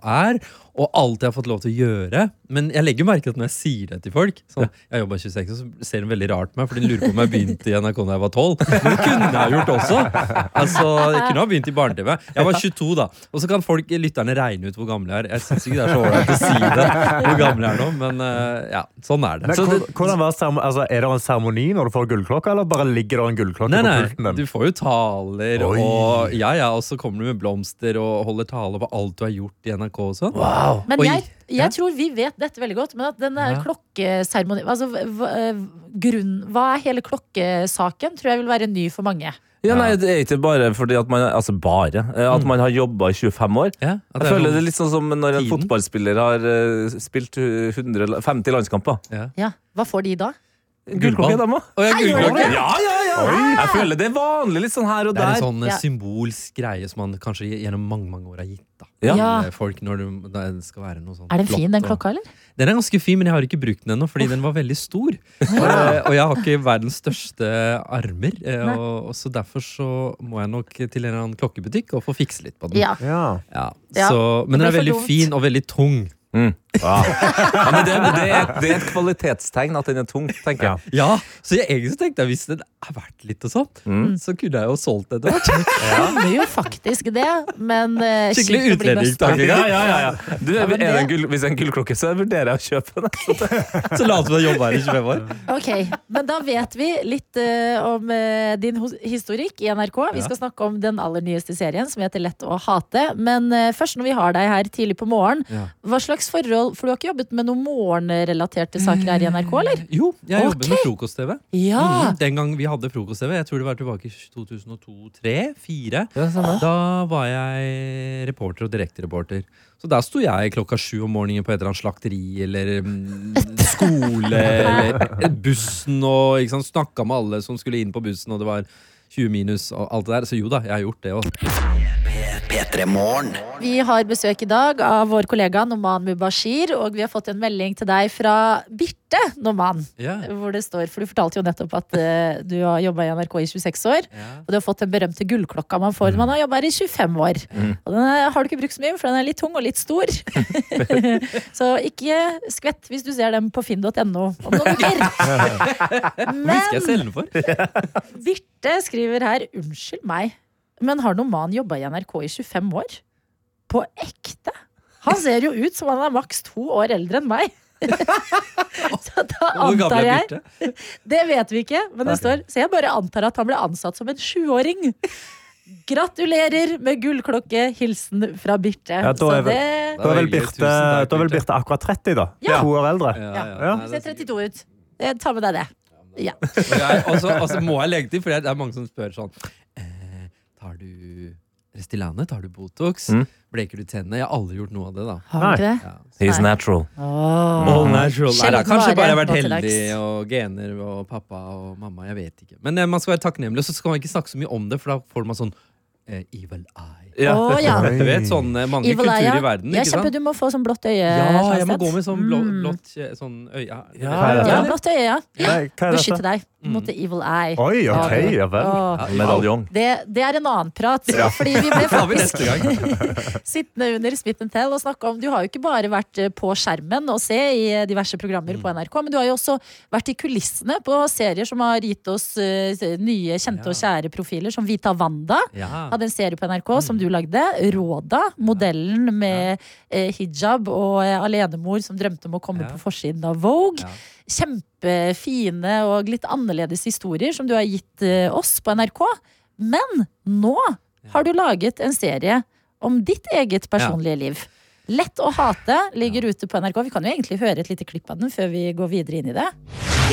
er, og alt jeg har fått lov til å gjøre. Men jeg legger merke til at når jeg sier det til folk sånn, Jeg jobba 26, og så ser de veldig rart på meg, for de lurer på om jeg begynte i NRK da jeg var 12. Men det kunne jeg gjort også. Altså, Jeg kunne ha begynt i barne-TV. Jeg var 22 da. Og så kan folk, lytterne regne ut hvor gammel jeg er. Jeg syns ikke det er så ålreit å si det, hvor gammel jeg er nå, men eh, ja, sånn er det. Men, hvordan var altså, er det en seremoni når du får gullklokka, eller bare ligger det en gullklokke Nei, på pulten din? du får jo taler, Oi. og ja, ja, og så kommer du med blomster og holder tale på alt du har gjort i NRK og sånn. Men jeg, jeg tror vi vet dette veldig godt, men at den der Ja. klokkeseremonien altså, hva, grunn, hva er hele klokkesaken, tror jeg vil være ny for mange. Ja, nei, Det er ikke bare fordi at man Altså bare. eh, At man har jobba i 25 år. Ja, Jeg er føler det er litt sånn som når en Tiden. fotballspiller har eh, spilt 100, 50 landskamper. ja. Ja, Hva får de da? Gullklokke, dama. Å, ja, gullklokke. Ja, ja, ja! Jeg føler det er vanlig litt sånn her og der. Det er en sånn eh, Ja. symbolsk greie som man kanskje gjennom mange mange år har gitt. da Ja. Ja. Folk når det skal være noe sånn Er den fin, den klokka, eller? Den er ganske fin, men jeg har ikke brukt den ennå, fordi den var veldig stor. Eh, og jeg har ikke verdens største armer, eh, og, og så derfor så må jeg nok til en eller annen klokkebutikk og få fikse litt på den. Ja. Ja. Ja, Ja, så, men den er veldig fin og veldig tung. Mm. Ja. Ja, men det, det, er, det er et kvalitetstegn at den er tung, tenker jeg. Ja, Så jeg egentlig tenkte jeg hvis den er verdt litt, og sånn, Mm. så kunne jeg jo solgt det etter hvert. Kan jo faktisk det, men uh, Skikkelig utlendingstanke. Ja, ja, ja, ja. Du, Ja, er det en gull, hvis det er en gullklokke, så vurderer jeg å kjøpe den. Så la oss jobbe her i 25 år. Ok, men da vet vi litt uh, om uh, din historikk i NRK. Vi skal snakke om den aller nyeste serien, som heter Lett å hate. Men uh, først når vi har deg her tidlig på morgen, hva slags forhold For du har ikke jobbet med noen morgenrelaterte saker her i NRK, eller? Jo, jeg jobber Ok. med frokost-TV. Ja! Mm, Den gang vi hadde frokost-TV, jeg tror det var tilbake i 2002-2003-2004, da var jeg reporter og direktereporter. Så der sto jeg klokka sju om morgenen på et eller annet slakteri eller mm, skole eller bussen og ikke sant, snakka med alle som skulle inn på bussen, og det var 20 minus og alt det der. Så jo da, jeg har gjort det òg. P3 Vi har besøk i dag av vår kollega Noman Mubashir, og vi har fått en melding til deg fra Birte Noman. Yeah. Hvor det står, for Du fortalte jo nettopp at uh, du har jobba i NRK i 26 år. Yeah. Og du har fått den berømte gullklokka man får når man har jobba her i 25 år. Og den er, har du ikke brukt så mye, for den er litt tung og litt stor. så ikke skvett hvis du ser dem på finn.no om noen uker. Men for? Birte skriver her Unnskyld meg, men har Noman jobba i NRK i 25 år? På ekte? Han ser jo ut som han er maks to år eldre enn meg. så da antar jeg Det vet vi ikke, men det står Så jeg bare antar at han ble ansatt som en sjuåring. Gratulerer med gullklokke. Hilsen fra Birte. Ja, da er vel- det Da er vel. Birte, takk, da er vel Birte. Akkurat 30, da. Ja. To år eldre. Ja, Ja. ja. Nei, det ser er 32 ut. Ta med deg det. Ja. Og så må jeg legge til, for det er mange som spør sånn Tar du Restylane? Tar du Botox? Mm. Bleker du tennene? Jeg har aldri gjort noe av det, da. Har du ikke det? Ja. He's natural. Oh. All natural. Nei, da, kanskje bare jeg har vært heldig, og gener og pappa og mamma. Jeg vet ikke. Men eh, man skal være takknemlig, og så skal man ikke snakke så mye om det, for da får man sånn eh, evil eye. Ja. oh, ja. Du vet, sånn eh, mange Evil eye, ja. i verden, Ja, kjempe, sant? du må få sånn blått øye. Ja, jeg må gå med sånn blå, Mm. blått sånn øye. Ja, Ja, blått øye, ja. Beskytte deg mot the evil eye. Oi, ok, ja vel. Åh. Medaljong. Det, det er en annen prat. Fordi vi ble tar vi faktisk neste gang. sittende under Smith Tell og snakke om Du har jo ikke bare vært eh, på skjermen og se i eh, diverse programmer Mm. på NRK, men du har jo også vært i kulissene på serier som har gitt oss eh, nye, kjente og kjære profiler, som Vita Wanda. Ja. Hadde en serie på NRK som du lagde. Råda, modellen med eh, hijab og eh, alenemor som drømte om å komme Ja. på forsiden av Vogue. Ja. Kjempefine og litt annerledes historier som du har gitt eh, oss på NRK. Men nå har du laget en serie om ditt eget personlige liv. Lett å hate ligger ute på NRK. Vi kan jo egentlig høre et lite klipp av den før vi går videre inn i det.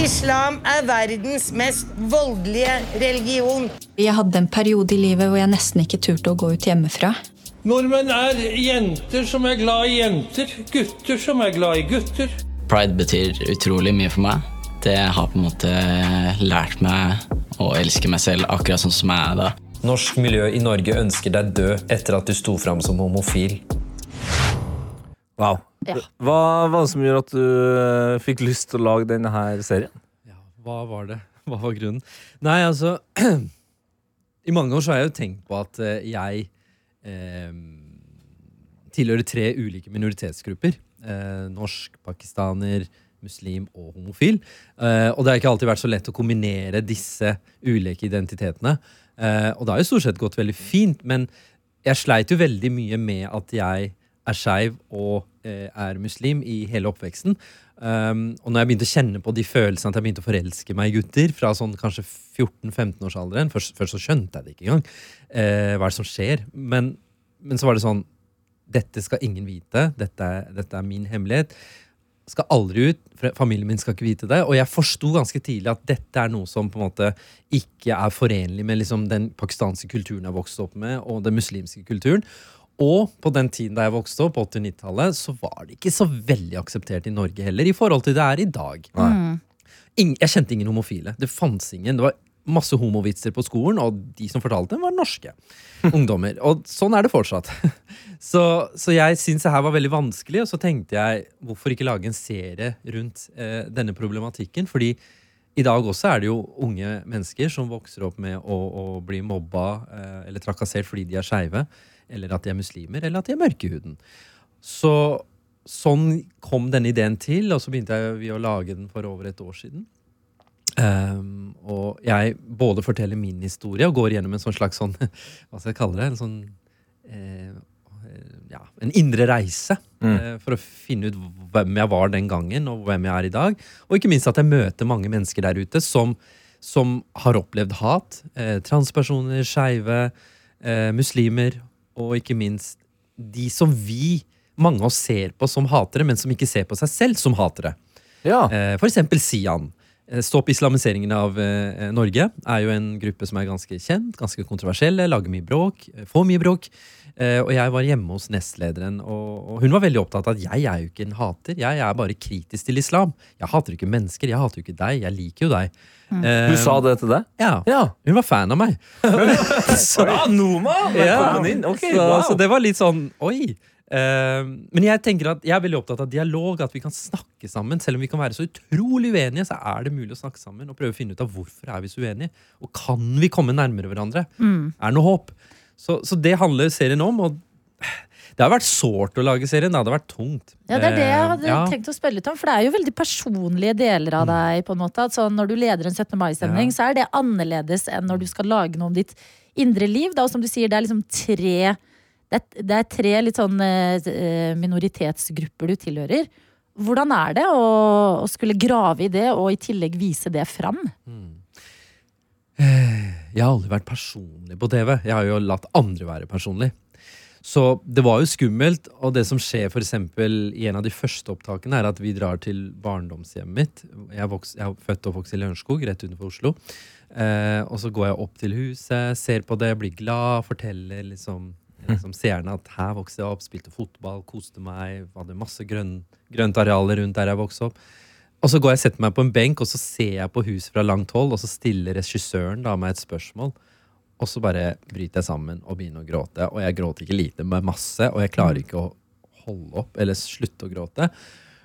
Islam er verdens mest voldelige religion. Jeg hadde en periode i livet hvor jeg nesten ikke turte å gå ut hjemmefra. Nordmenn er jenter som er glad i jenter, gutter som er glad i gutter. Pride betyr utrolig mye for meg. Det har på en måte lært meg å elske meg selv akkurat sånn som jeg er da. Norsk miljø i Norge ønsker deg død etter at du sto fram som homofil. Wow. Ja. Hva var det som gjorde at du eh, fikk lyst til å lage denne her serien? Hva var det? Hva var grunnen? Nei, altså I mange år så har jeg jo tenkt på at eh, jeg eh, tilhører tre ulike minoritetsgrupper. Eh, norsk, pakistaner, muslim og homofil. Eh, og det har ikke alltid vært så lett å kombinere disse ulike identitetene. Eh, og det har jo stort sett gått veldig fint, men jeg sleit jo veldig mye med at jeg er skeiv og eh, er muslim i hele oppveksten. Um, og når jeg begynte å kjenne på de følelsene at jeg begynte å forelske meg i gutter fra sånn kanskje 14-15-årsalderen først, først så skjønte jeg det ikke engang. Eh, hva er det som skjer? Men, men så var det sånn Dette skal ingen vite. Dette er, dette er min hemmelighet. Skal aldri ut. Familien min skal ikke vite det. Og jeg forsto ganske tidlig at dette er noe som på en måte ikke er forenlig med liksom, den pakistanske kulturen jeg vokste opp med, og den muslimske kulturen. Og på den tiden da jeg vokste opp, på 80-90-tallet, så var det ikke så veldig akseptert i Norge heller, i forhold til det er i dag. Ing- jeg kjente ingen homofile. Det fantes ingen. Det var masse homovitser på skolen, og de som fortalte dem, var norske ungdommer. Og sånn er det fortsatt. Så, så jeg syntes det her var veldig vanskelig, og så tenkte jeg hvorfor ikke lage en serie rundt eh, denne problematikken? Fordi i dag også er det jo unge mennesker som vokser opp med å, å bli mobba eh, eller trakassert fordi de er skeive, eller at de er muslimer, eller at de er mørke i huden. Så sånn kom denne ideen til, og så begynte vi å lage den for over et år siden. Ehm, og jeg både forteller min historie og går gjennom en sånn slags sånn Hva skal jeg kalle det? En sånn eh, ja, en indre reise. Mm. eh, for å finne ut hvem jeg var den gangen, og hvem jeg er i dag. Og ikke minst at jeg møter mange mennesker der ute som, som har opplevd hat. Eh, transpersoner, skeive, eh, muslimer, og ikke minst de som vi, mange av oss, ser på som hatere, men som ikke ser på seg selv som hatere. Eh, for eksempel Sian. Eh, Stopp islamiseringen av eh, Norge er jo en gruppe som er ganske kjent, ganske kontroversielle, lager mye bråk, eh, får mye bråk. Eh, og jeg var hjemme hos nestlederen, og, og hun var veldig opptatt av at jeg er jo ikke en hater, jeg er bare kritisk til islam. Jeg hater ikke mennesker, jeg hater jo ikke deg, jeg liker jo deg. Mm. Eh, Hun sa det til deg? Ja. Hun var fan av meg. så, ja, Noma! Velkommen inn. Så, wow. så det var litt sånn Oi. Eh, men jeg tenker at jeg er veldig opptatt av dialog, at vi kan snakke sammen. Selv om vi kan være så utrolig uenige, så er det mulig å snakke sammen og prøve å finne ut av hvorfor er vi så uenige. Og kan vi komme nærmere hverandre? Mm. Er det noe håp? Så, så det handler serien om. Og det har vært sårt å lage serien. Det hadde vært tungt. Ja, det er det jeg hadde Eh, ja. tenkt å spørre litt om. For det er jo veldig personlige deler av deg. på en måte at sånn, Når du leder en 17. mai-stemning, Ja. så er det annerledes enn når du skal lage noe om ditt indre liv. Da, og som du sier, det er liksom tre Det er, det er tre litt sånn eh, minoritetsgrupper du tilhører. Hvordan er det å, å skulle grave i det, og i tillegg vise det fram? Jeg har aldri vært personlig på TV. Jeg har jo latt andre være personlig. Så det var jo skummelt, og det som skjer for eksempel i en av de første opptakene, er at vi drar til barndomshjemmet mitt. Jeg vokst, jeg er født og vokst i Lørenskog, rett utenfor Oslo. Eh, og så går jeg opp til huset, ser på det, blir glad, forteller liksom, liksom seerne at her vokste jeg opp, spilte fotball, koste meg, hadde masse grønn, grønt arealer rundt der jeg vokste opp. Og så går jeg og setter meg på en benk, og så ser jeg på huset fra langt hold, og så stiller regissøren da meg et spørsmål. Og så bare bryter jeg sammen og begynner å gråte. Og jeg gråter ikke lite, men masse. Og jeg klarer ikke å holde opp eller slutte å gråte.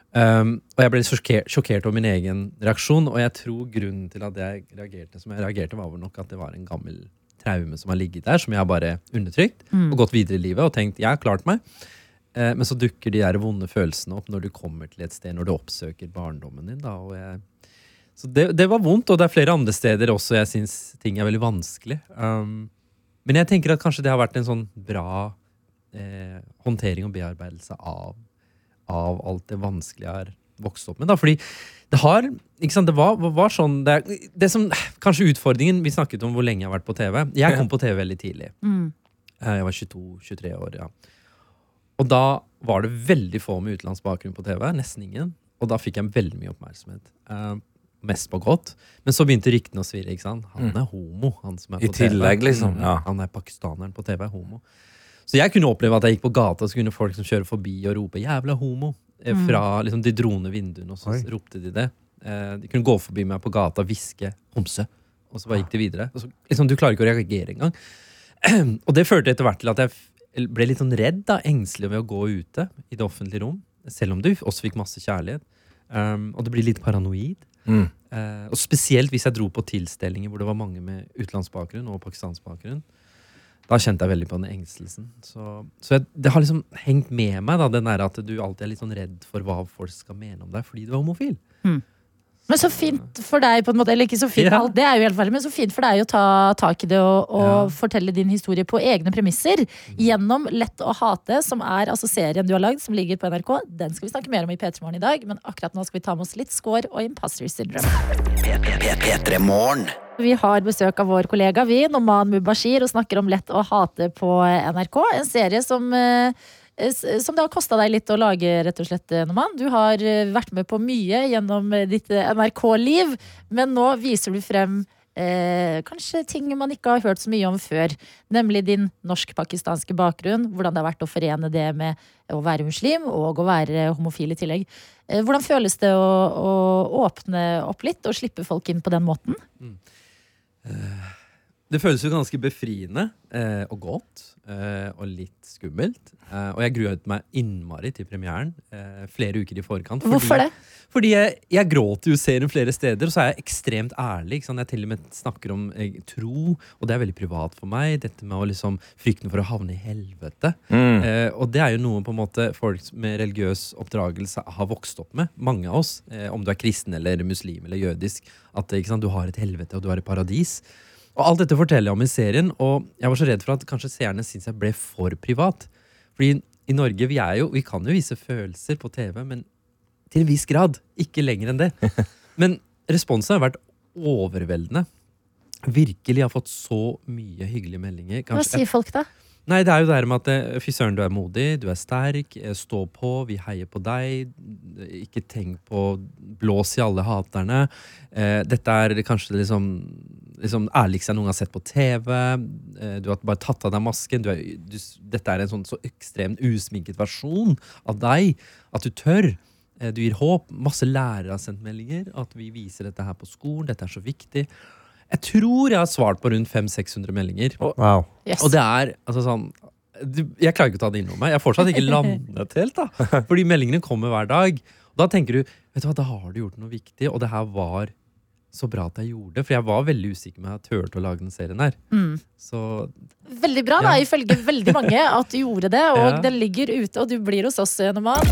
Um, og jeg ble sjokkert, sjokkert over min egen reaksjon, og jeg tror grunnen til at jeg reagerte som jeg reagerte, var vel nok at det var en gammel traume som har ligget der, som jeg har bare undertrykt Mm. og gått videre i livet og tenkt jeg har klart meg. Uh, men så dukker de der vonde følelsene opp når du kommer til et sted, når du oppsøker barndommen din. Da, og jeg, så det, det var vondt, og det er flere andre steder også jeg syns ting er veldig vanskelig. Um, men jeg tenker at kanskje det har vært en sånn bra eh, håndtering og bearbeidelse av, av alt det vanskelige jeg har vokst opp med. Da. Fordi det har ikke sant, Det var, var sånn det, det som Kanskje utfordringen Vi snakket om hvor lenge jeg har vært på TV. Jeg kom på TV veldig tidlig. Mm. Eh, Jeg var 22-23 år, ja. Og da var det veldig få med utenlandsk bakgrunn på TV. Nesten ingen. Og da fikk jeg veldig mye oppmerksomhet. Eh, mest på godt. Men så begynte ryktene å svirre. ikke sant? Han Mm. er homo. han som er I på TV. tillegg, liksom, Mm, ja. Han er pakistaneren på TV, er homo. Så jeg kunne oppleve at jeg gikk på gata, så kunne folk som kjører forbi og rope 'jævla homo' eh, Mm. fra liksom, de drone vinduene, og så Oi. ropte de det. Eh, de kunne gå forbi meg på gata og hviske 'homse', og så bare gikk de videre. Og så, liksom, du klarer ikke å reagere engang. og det førte etter hvert til at jeg ble litt sånn redd, da, engstelig ved å gå ute i det offentlige rom. Selv om du også fikk masse kjærlighet. Um, og det blir litt paranoid. Mm. Eh, og spesielt hvis jeg dro på tilstelninger hvor det var mange med utenlandsbakgrunn og pakistansk bakgrunn. Da kjente jeg veldig på den engstelsen. Så, så jeg, det har liksom hengt med meg, da, den der at du alltid er litt sånn redd for hva folk skal mene om deg fordi du er homofil. Men så fint for deg, på en måte. Eller ikke så fint, Ja. det er jo helt ferdig, men så fint for deg å ta tak i det og, og fortelle din historie på egne premisser. Gjennom Lett å hate, som er altså serien du har lagd, som ligger på NRK. Den skal vi snakke mer om i P3 Morgen i dag, men akkurat nå skal vi ta med oss litt score og imposter syndrome. Vi har besøk av vår kollega vi, Noman Mubashir, og snakker om Lett å hate på NRK. En serie som, eh, som det har kosta deg litt å lage, rett og slett, Noman. Du har eh, vært med på mye gjennom eh, ditt eh, NRK-liv, men nå viser du frem Eh, kanskje ting man ikke har hørt så mye om før. Nemlig din norsk-pakistanske bakgrunn. Hvordan det har vært å forene det med å være muslim og å være homofil i tillegg. Eh, hvordan føles det å, å åpne opp litt og slippe folk inn på den måten? Det føles jo ganske befriende eh, og godt. Eh, og litt skummelt. Eh, og jeg gruet meg innmari til premieren eh, flere uker i forkant. Hvorfor det? Fordi jeg, jeg gråter jo serien flere steder, og så er jeg ekstremt ærlig. Ikke sant? Jeg til og med snakker om eh, tro, og det er veldig privat for meg. Dette med å liksom frykten for å havne i helvete. Mm. Eh, og det er jo noe på en måte folk med religiøs oppdragelse har vokst opp med. Mange av oss. Eh, om du er kristen eller muslim eller jødisk. At ikke sant, du har et helvete og du har et paradis. Og alt dette forteller jeg om i serien, og jeg var så redd for at kanskje seerne syntes jeg ble for privat. Fordi i Norge, vi er jo, vi kan jo vise følelser på TV, men til en viss grad. Ikke lenger enn det. Men responsen har vært overveldende. Virkelig har fått så mye hyggelige meldinger. Hva sier folk da? Nei, det er jo det her med at eh, fy søren, du er modig, du er sterk, eh, stå på, vi heier på deg. Ikke tenk på blås i alle haterne. Eh, dette er kanskje liksom, liksom ærligste jeg noen har sett på TV. Eh, du har bare tatt av deg masken. Du er, du, dette er en sånn så ekstremt usminket versjon av deg. At du tør. Eh, du gir håp. Masse lærere har sendt meldinger. At vi viser dette her på skolen. Dette er så viktig. Jeg tror jeg har svart på rundt 500-600 meldinger. Wow. Yes. Og det er altså sånn Jeg klarer ikke å ta det inn over meg. Jeg har fortsatt ikke landet helt. da Fordi meldingene kommer hver dag. Og da tenker du vet du hva, da har du gjort noe viktig, og det her var så bra at jeg gjorde det. For jeg var veldig usikker med at jeg turte å lage den serien her. Mm. Så Veldig bra, da, Ja. ifølge veldig mange, at du gjorde det. Og Ja. den ligger ute, og du blir hos oss, Noman.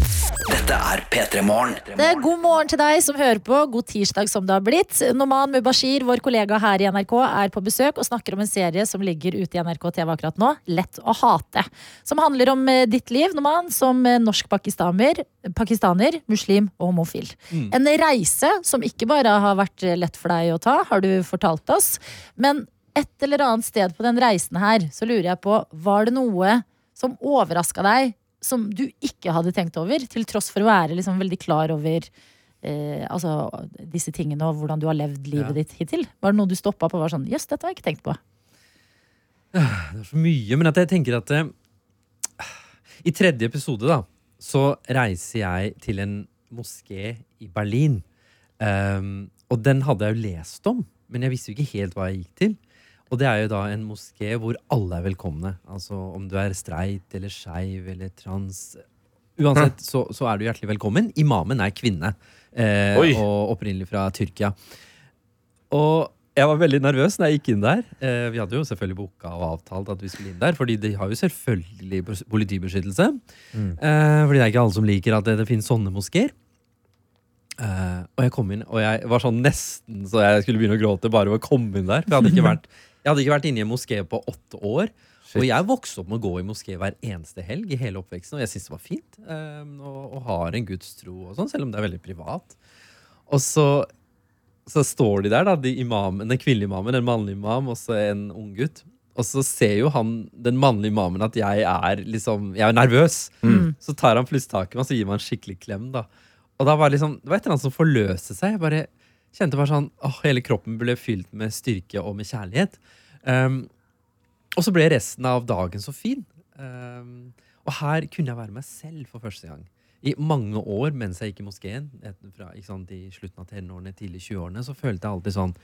Dette er P3 Morgen. Det er god morgen til deg som hører på. God tirsdag som det har blitt. Noman Mubashir, vår kollega her i NRK, er på besøk og snakker om en serie som ligger ute i NRK TV akkurat nå, Lett å hate. Som handler om eh, ditt liv, Noman, som eh, norsk-pakistaner, pakistaner, muslim og homofil. Mm. En reise som ikke bare har vært eh, lett for deg å ta, har du fortalt oss. Men et eller annet sted på den reisen her, så lurer jeg på, var det noe som overraska deg, som du ikke hadde tenkt over, til tross for å være liksom veldig klar over eh, altså, disse tingene og hvordan du har levd livet Ja. ditt hittil? Var det noe du stoppa på og var sånn Jøss, dette har jeg ikke tenkt på. Det er så mye, men at jeg tenker at eh, I tredje episode da Så reiser jeg til en moské i Berlin Um, Og den hadde jeg jo lest om Men jeg visste jo ikke helt hva jeg gikk til Og det er jo da en moské hvor alle er velkomne Altså om du er streit eller skeiv eller trans Uansett så, så er du hjertelig velkommen Imamen er kvinne eh, Og opprinnelig fra Tyrkia og jeg var veldig nervøs når jeg gikk inn der. Eh, vi hadde jo selvfølgelig boka og avtalt at vi skulle inn der, fordi de har jo selvfølgelig politibeskyttelse. Mm. Eh, fordi det er ikke alle som liker at det, det finnes sånne moskeer. Eh, og jeg kom inn, og jeg var sånn nesten så jeg skulle begynne å gråte bare ved å komme inn der. For jeg hadde ikke vært, jeg hadde ikke vært inne i en moské på åtte år. Og jeg vokste opp med å gå i moské hver eneste helg i hele oppveksten, og jeg syntes det var fint. Um, og, og har en gudstro og sånn, selv om det er veldig privat. Og så, så står de der, da, de imamen, den kvinnelige imamen, en mannlig imam, og så en ung gutt. Og så ser jo han, den mannlige imamen at jeg er liksom, jeg er nervøs. Mm. Så tar han plutselig tak i meg og så gir meg en skikkelig klem. da. Og da var liksom, det var et eller annet som forløste seg. Jeg bare kjente bare sånn, åh, Hele kroppen ble fylt med styrke og med kjærlighet. Um, og så ble resten av dagen så fin. Um, og her kunne jeg være meg selv for første gang. I mange år mens jeg gikk i moskeen, fra ikke sant, i slutten av tenårene, tidlig 20-årene, så følte jeg alltid sånn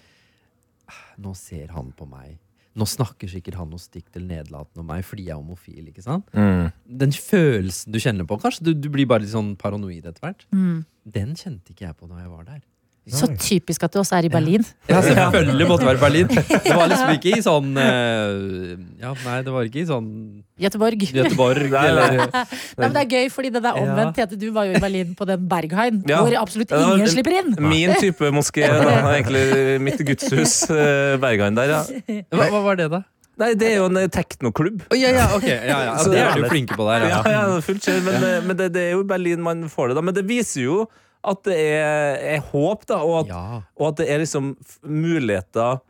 «Ah, Nå ser han på meg. Nå snakker sikkert han noe stygt eller nedlatende om meg fordi jeg er homofil. ikke sant? Mm. Den følelsen du kjenner på, kanskje du, du blir bare litt sånn paranoid etter hvert. Mm. Den kjente ikke jeg på når jeg var der. Så typisk at du også er i Berlin. Ja, selvfølgelig måtte det være Berlin. Det var liksom ikke i sånn eh, Ja, nei, det var ikke i sånn Göteborg. Göteborg eller Nei, men det er gøy, fordi det er omvendt. Tete, du var jo i Berlin på den Berghain, Ja. hvor absolutt ingen slipper inn. Min type moské. da. Egentlig mitt gudshus, eh, Berghain der, ja. Hva, hva var det, da? Nei, det er jo en teknoklubb. Oh, ja, ja, ok. Ja, ja. Det er du flinke på der. Ja, Ja. ja, fullt kjør, men, eh, men det, det er jo i Berlin man får det, da. Men det viser jo at det er, er håp, da, og at, og at det er liksom muligheter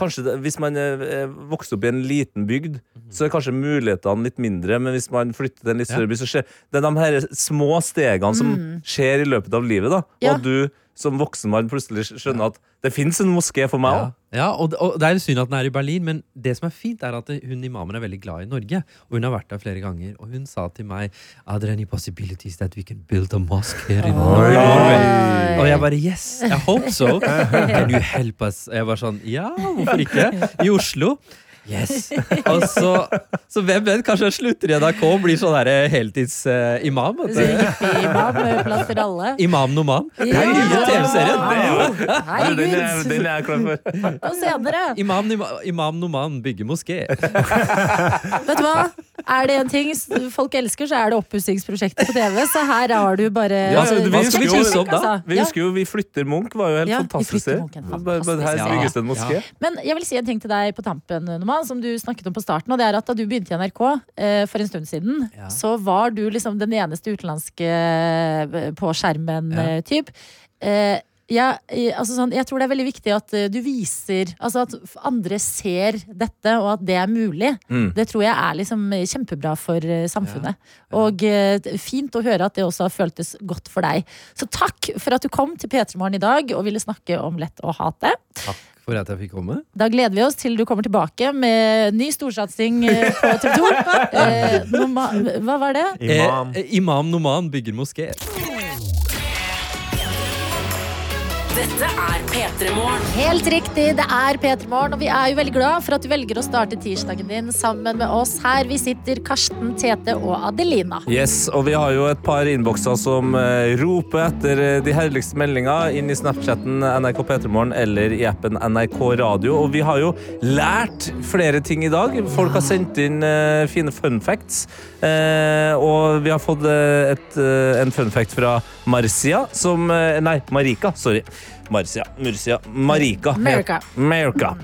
Kanskje det, Hvis man er er opp i en liten bygd, så er kanskje mulighetene litt mindre. Men hvis man flytter til en litt Ja. større by, så skjer det er de her små stegene som Mm. skjer i løpet av livet. da Og at du som voksen mann plutselig skjønner at det fins en moské for meg Ja, òg. ja og, og det er synd at den er i Berlin, men det som er fint, er at hun imamen er veldig glad i Norge. Og hun har vært der flere ganger, og hun sa til meg Are there any possibilities that we can build a mosque here in Norway? Og jeg bare yes, I hope so. Can you help us? Og jeg bare sånn ja, hvorfor ikke? I Oslo. Yes. Og så, så hvem vet, kanskje han slutter i NRK og blir sånn der heltidsimam. Hippie-imam med plass til alle. Imam Noman. Det er nye TV-serien. Herregud. Den er, jeg klar for. Og senere. Imam, Imam Noman bygger moské. Vet du hva? Er det en ting folk elsker, så er det oppussingsprosjekter på TV. Så her har du bare Ja, altså, vi, husker jo, om da? vi husker jo Vi flytter Munch var jo helt Ja, fantastisk. Munch, bare her bygges det en moské. Men jeg vil si en ting til deg på tampen, Noman, som du snakket om på starten. Og det er at Da du begynte i NRK eh, for en stund siden, så var du liksom den eneste utenlandske eh, på skjermen-typ. Eh, ja, eh, altså sånn, jeg tror det er veldig viktig at eh, du viser Altså at andre ser dette, og at det er mulig. Mm. Det tror jeg er liksom kjempebra for eh, samfunnet. Og eh, fint å høre at det også har føltes godt for deg. Så takk for at du kom til P3 Morgen i dag og ville snakke om lett å hate. Takk for at jeg fikk komme. Da gleder vi oss til du kommer tilbake med ny storsatsing eh, på TV 2. Eh, hva var det? Imam. Eh, Imam Noman bygger moské. Dette er P3 Morgen. Helt riktig, det er P3 Morgen, og vi er jo veldig glad for at du velger å starte tirsdagen din sammen med oss. Her vi sitter Karsten, Tete og Adelina. Yes, og vi har jo et par innbokser som eh, roper etter eh, de herligste meldinga inn i Snapchatten NRK P3morgen eller i appen NRK Radio. Og vi har jo lært flere ting i dag. Folk har sendt inn eh, fine fun facts. Eh, og vi har fått et, en fun fact fra Marcia, som eh, Nei, Marika. Sorry. Marcia. Murcia. Marika. America. America.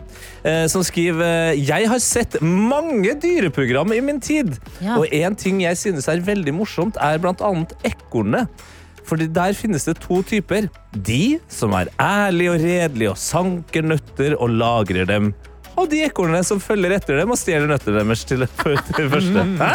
Eh, som skriver eh, Jeg har sett mange dyreprogram i min tid. Ja. Og en ting jeg synes er veldig morsomt, er blant annet ekornet. Fordi der finnes det to typer. De som er ærlige og redelige og sanker nøtter og lagrer dem. Og de ekornene som følger etter dem og stjeler nøttene deres til, til det første. Mm. Hæ?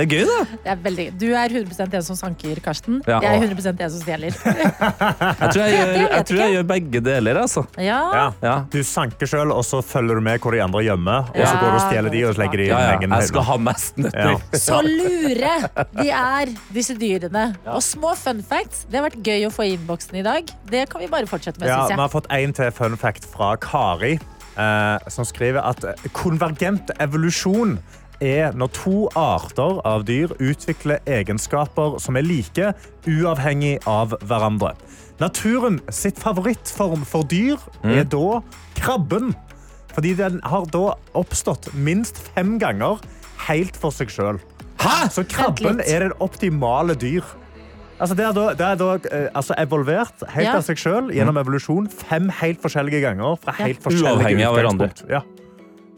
Det er gøy, da. Det er veldig, du er 100% en som sanker, Karsten. Ja. Jeg er 100% en som stjeler. Jeg tror jeg, gjør, jeg, tror jeg gjør begge deler, altså. Ja. Ja. Du sanker sjøl, og så følger du med hvor de andre gjemmer. Og så går du og stjeler de og legger de i Ja, ja. egen Jeg skal ha mest nøtter. Ja. Så lure de er, disse dyrene. Og små fun facts. Det har vært gøy å få i innboksen i dag. Det kan vi bare fortsette med, vi har fått en til fun fact fra Kari, eh, som skriver at konvergent evolusjon er når to arter av dyr utvikler egenskaper som er like, uavhengig av hverandre. Naturen sitt favorittform for dyr er da krabben. Fordi den har da oppstått minst fem ganger helt for seg sjøl. Så krabben er det optimale dyr. Altså, det er da, det er da eh, altså, evolvert helt Ja. av seg sjøl gjennom evolusjon fem helt forskjellige ganger. Fra helt forskjellige Uavhengig av hverandre. Ja.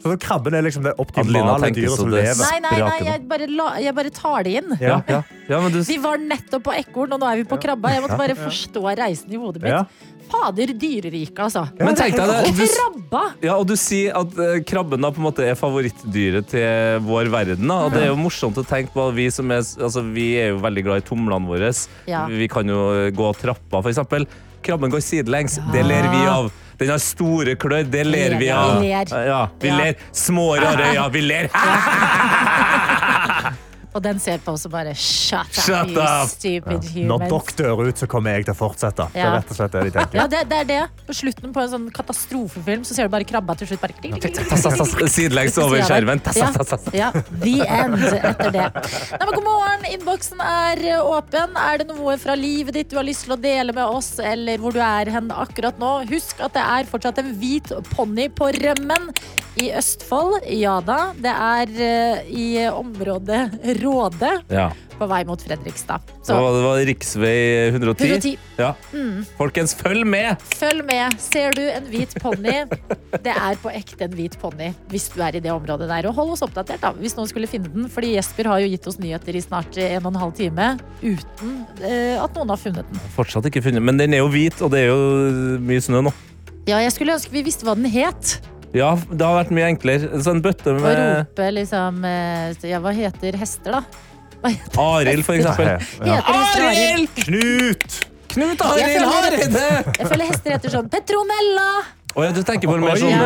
Så krabben er liksom det optimale dyret som lever. Nei, nei, nei, jeg bare, la, jeg bare tar det inn. Ja, ja. Ja, men du, Vi var nettopp på ekorn, og nå er vi på krabba. Jeg måtte bare forstå reisen i hodet mitt. Ja. Fader, dyreriket, altså. Men tenk deg det, du- Krabba! Ja, og du sier at eh, krabben da på en måte er favorittdyret til vår verden. Da. Og det er jo morsomt å tenke på. Vi, som er, altså, vi er jo veldig glad i tomlene våre. Ja. Vi kan jo gå trappa, eksempel. Krabben går sidelengs. Det ler vi av. Den har store klør. Det ler vi av. Ja, vi ler. Små, rare øyne. Vi ler. Og den ser på oss og bare Shut up, Shut you up! stupid Når humans. dere dør ut, så kommer jeg til å fortsette. Det Ja. er rett og slett det de tenker. Ja, det, det er det. På slutten på en sånn katastrofefilm så ser du bare krabba til slutt. Bare Sidelengs over Ja, skjermen. Ja. Ja, the end etter det. Nei, men god morgen, innboksen er eh, åpen. Er det noe fra livet ditt du har lyst til å dele med oss, eller hvor du er hen akkurat nå? Husk at det er fortsatt en hvit ponni på rømmen i Østfold. Ja da, det er eh, i området Råde. Ja. På vei mot Fredrikstad. Så Det var det var riksvei 110. 110. Ja. Mm. Folkens, følg med! følg med. Ser du en hvit ponni? Det er på ekte en hvit ponni hvis du er i det området der. Og hold oss oppdatert da, hvis noen skulle finne den. Fordi Jesper har jo gitt oss nyheter i snart en og en halv time uten eh, at noen har funnet den. Fortsatt ikke funnet, men den er jo hvit, og det er jo mye snø nå. Ja, jeg skulle ønske vi visste hva den het. Ja, det har vært mye enklere. Så en bøtte Og med rope liksom eh, Ja, hva heter hester, da? Hva heter Arild, for eksempel. Ja. hester Arild? Knut! Knut Arild Hareide! Jeg føler hester heter sånn Petronella! Å ja, du tenker på mer sånn Ja.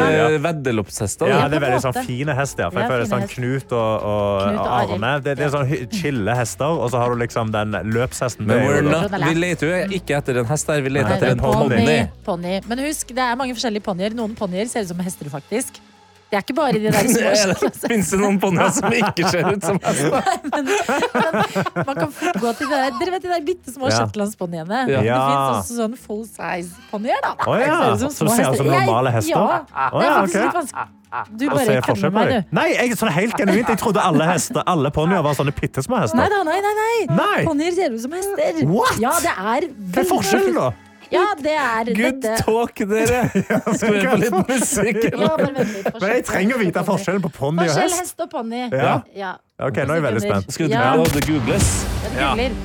eh. Ja, det er veldig sånn fine hester. For Ja, jeg føler sånn hester. Knut og, og, Knut og Arne. Det, det er sånn chille hester, og så har du liksom den løpshesten. Men not, vi leter jo ikke etter en hest her, vi leter Nei, etter en ponni. Men husk, det er mange forskjellige ponnier. Noen ponnier ser ut som hester, faktisk. Det er ikke bare de der små Fins det noen ponnier som ikke ser ut som hester? Man kan gå til det der, Dere vet de der bitte små Ja. shetlandsponiene? Ja. Det Ja. fins også sånne full size ponnier, da. Oh, ja, Som ser ut så små ser ut som normale hester? Ja. Å Det er ja, faktisk litt vanskelig. Du bare kødder forskjell med meg, du. Nei, jeg, sånn helt genuint. Jeg trodde alle, hester, alle ponnier var sånne bitte små hester. Nei da, nei, nei. nei. Nei. Ponnier ser ut som hester. What? Ja, det er Hva er forskjellen, da? Ja, det er Good dette. talk, dere! Skal vi på litt musikk? Ja, bare vent litt. Men jeg trenger å vite forskjellen på ponni og Forskjell hest. hest og ponni. Ja. Ja. Ok, nå er jeg veldig spent. Skal vi Ja. ja. det googles? Ja, googler.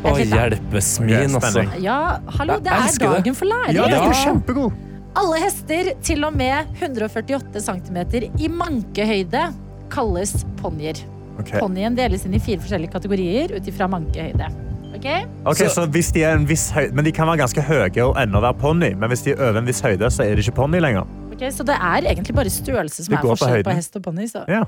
Å, Vent litt, da. hjelpes min, Ok, altså. spenning. Ja, hallo, det Jeg er elsker det. dagen for læring. Ja, det er jo kjempegod. Alle hester til og med 148 cm i mankehøyde kalles ponnier. Ok. Ponnien deles inn i fire forskjellige kategorier ut ifra mankehøyde. Ok? Ok, så hvis de er en viss høyde, men de kan være ganske høye og ennå være ponni, men hvis de er over en viss høyde, så er de ikke ponni lenger. Ok, så det er egentlig bare størrelse som Det er forskjell på på hest og ponni. Så. Ja,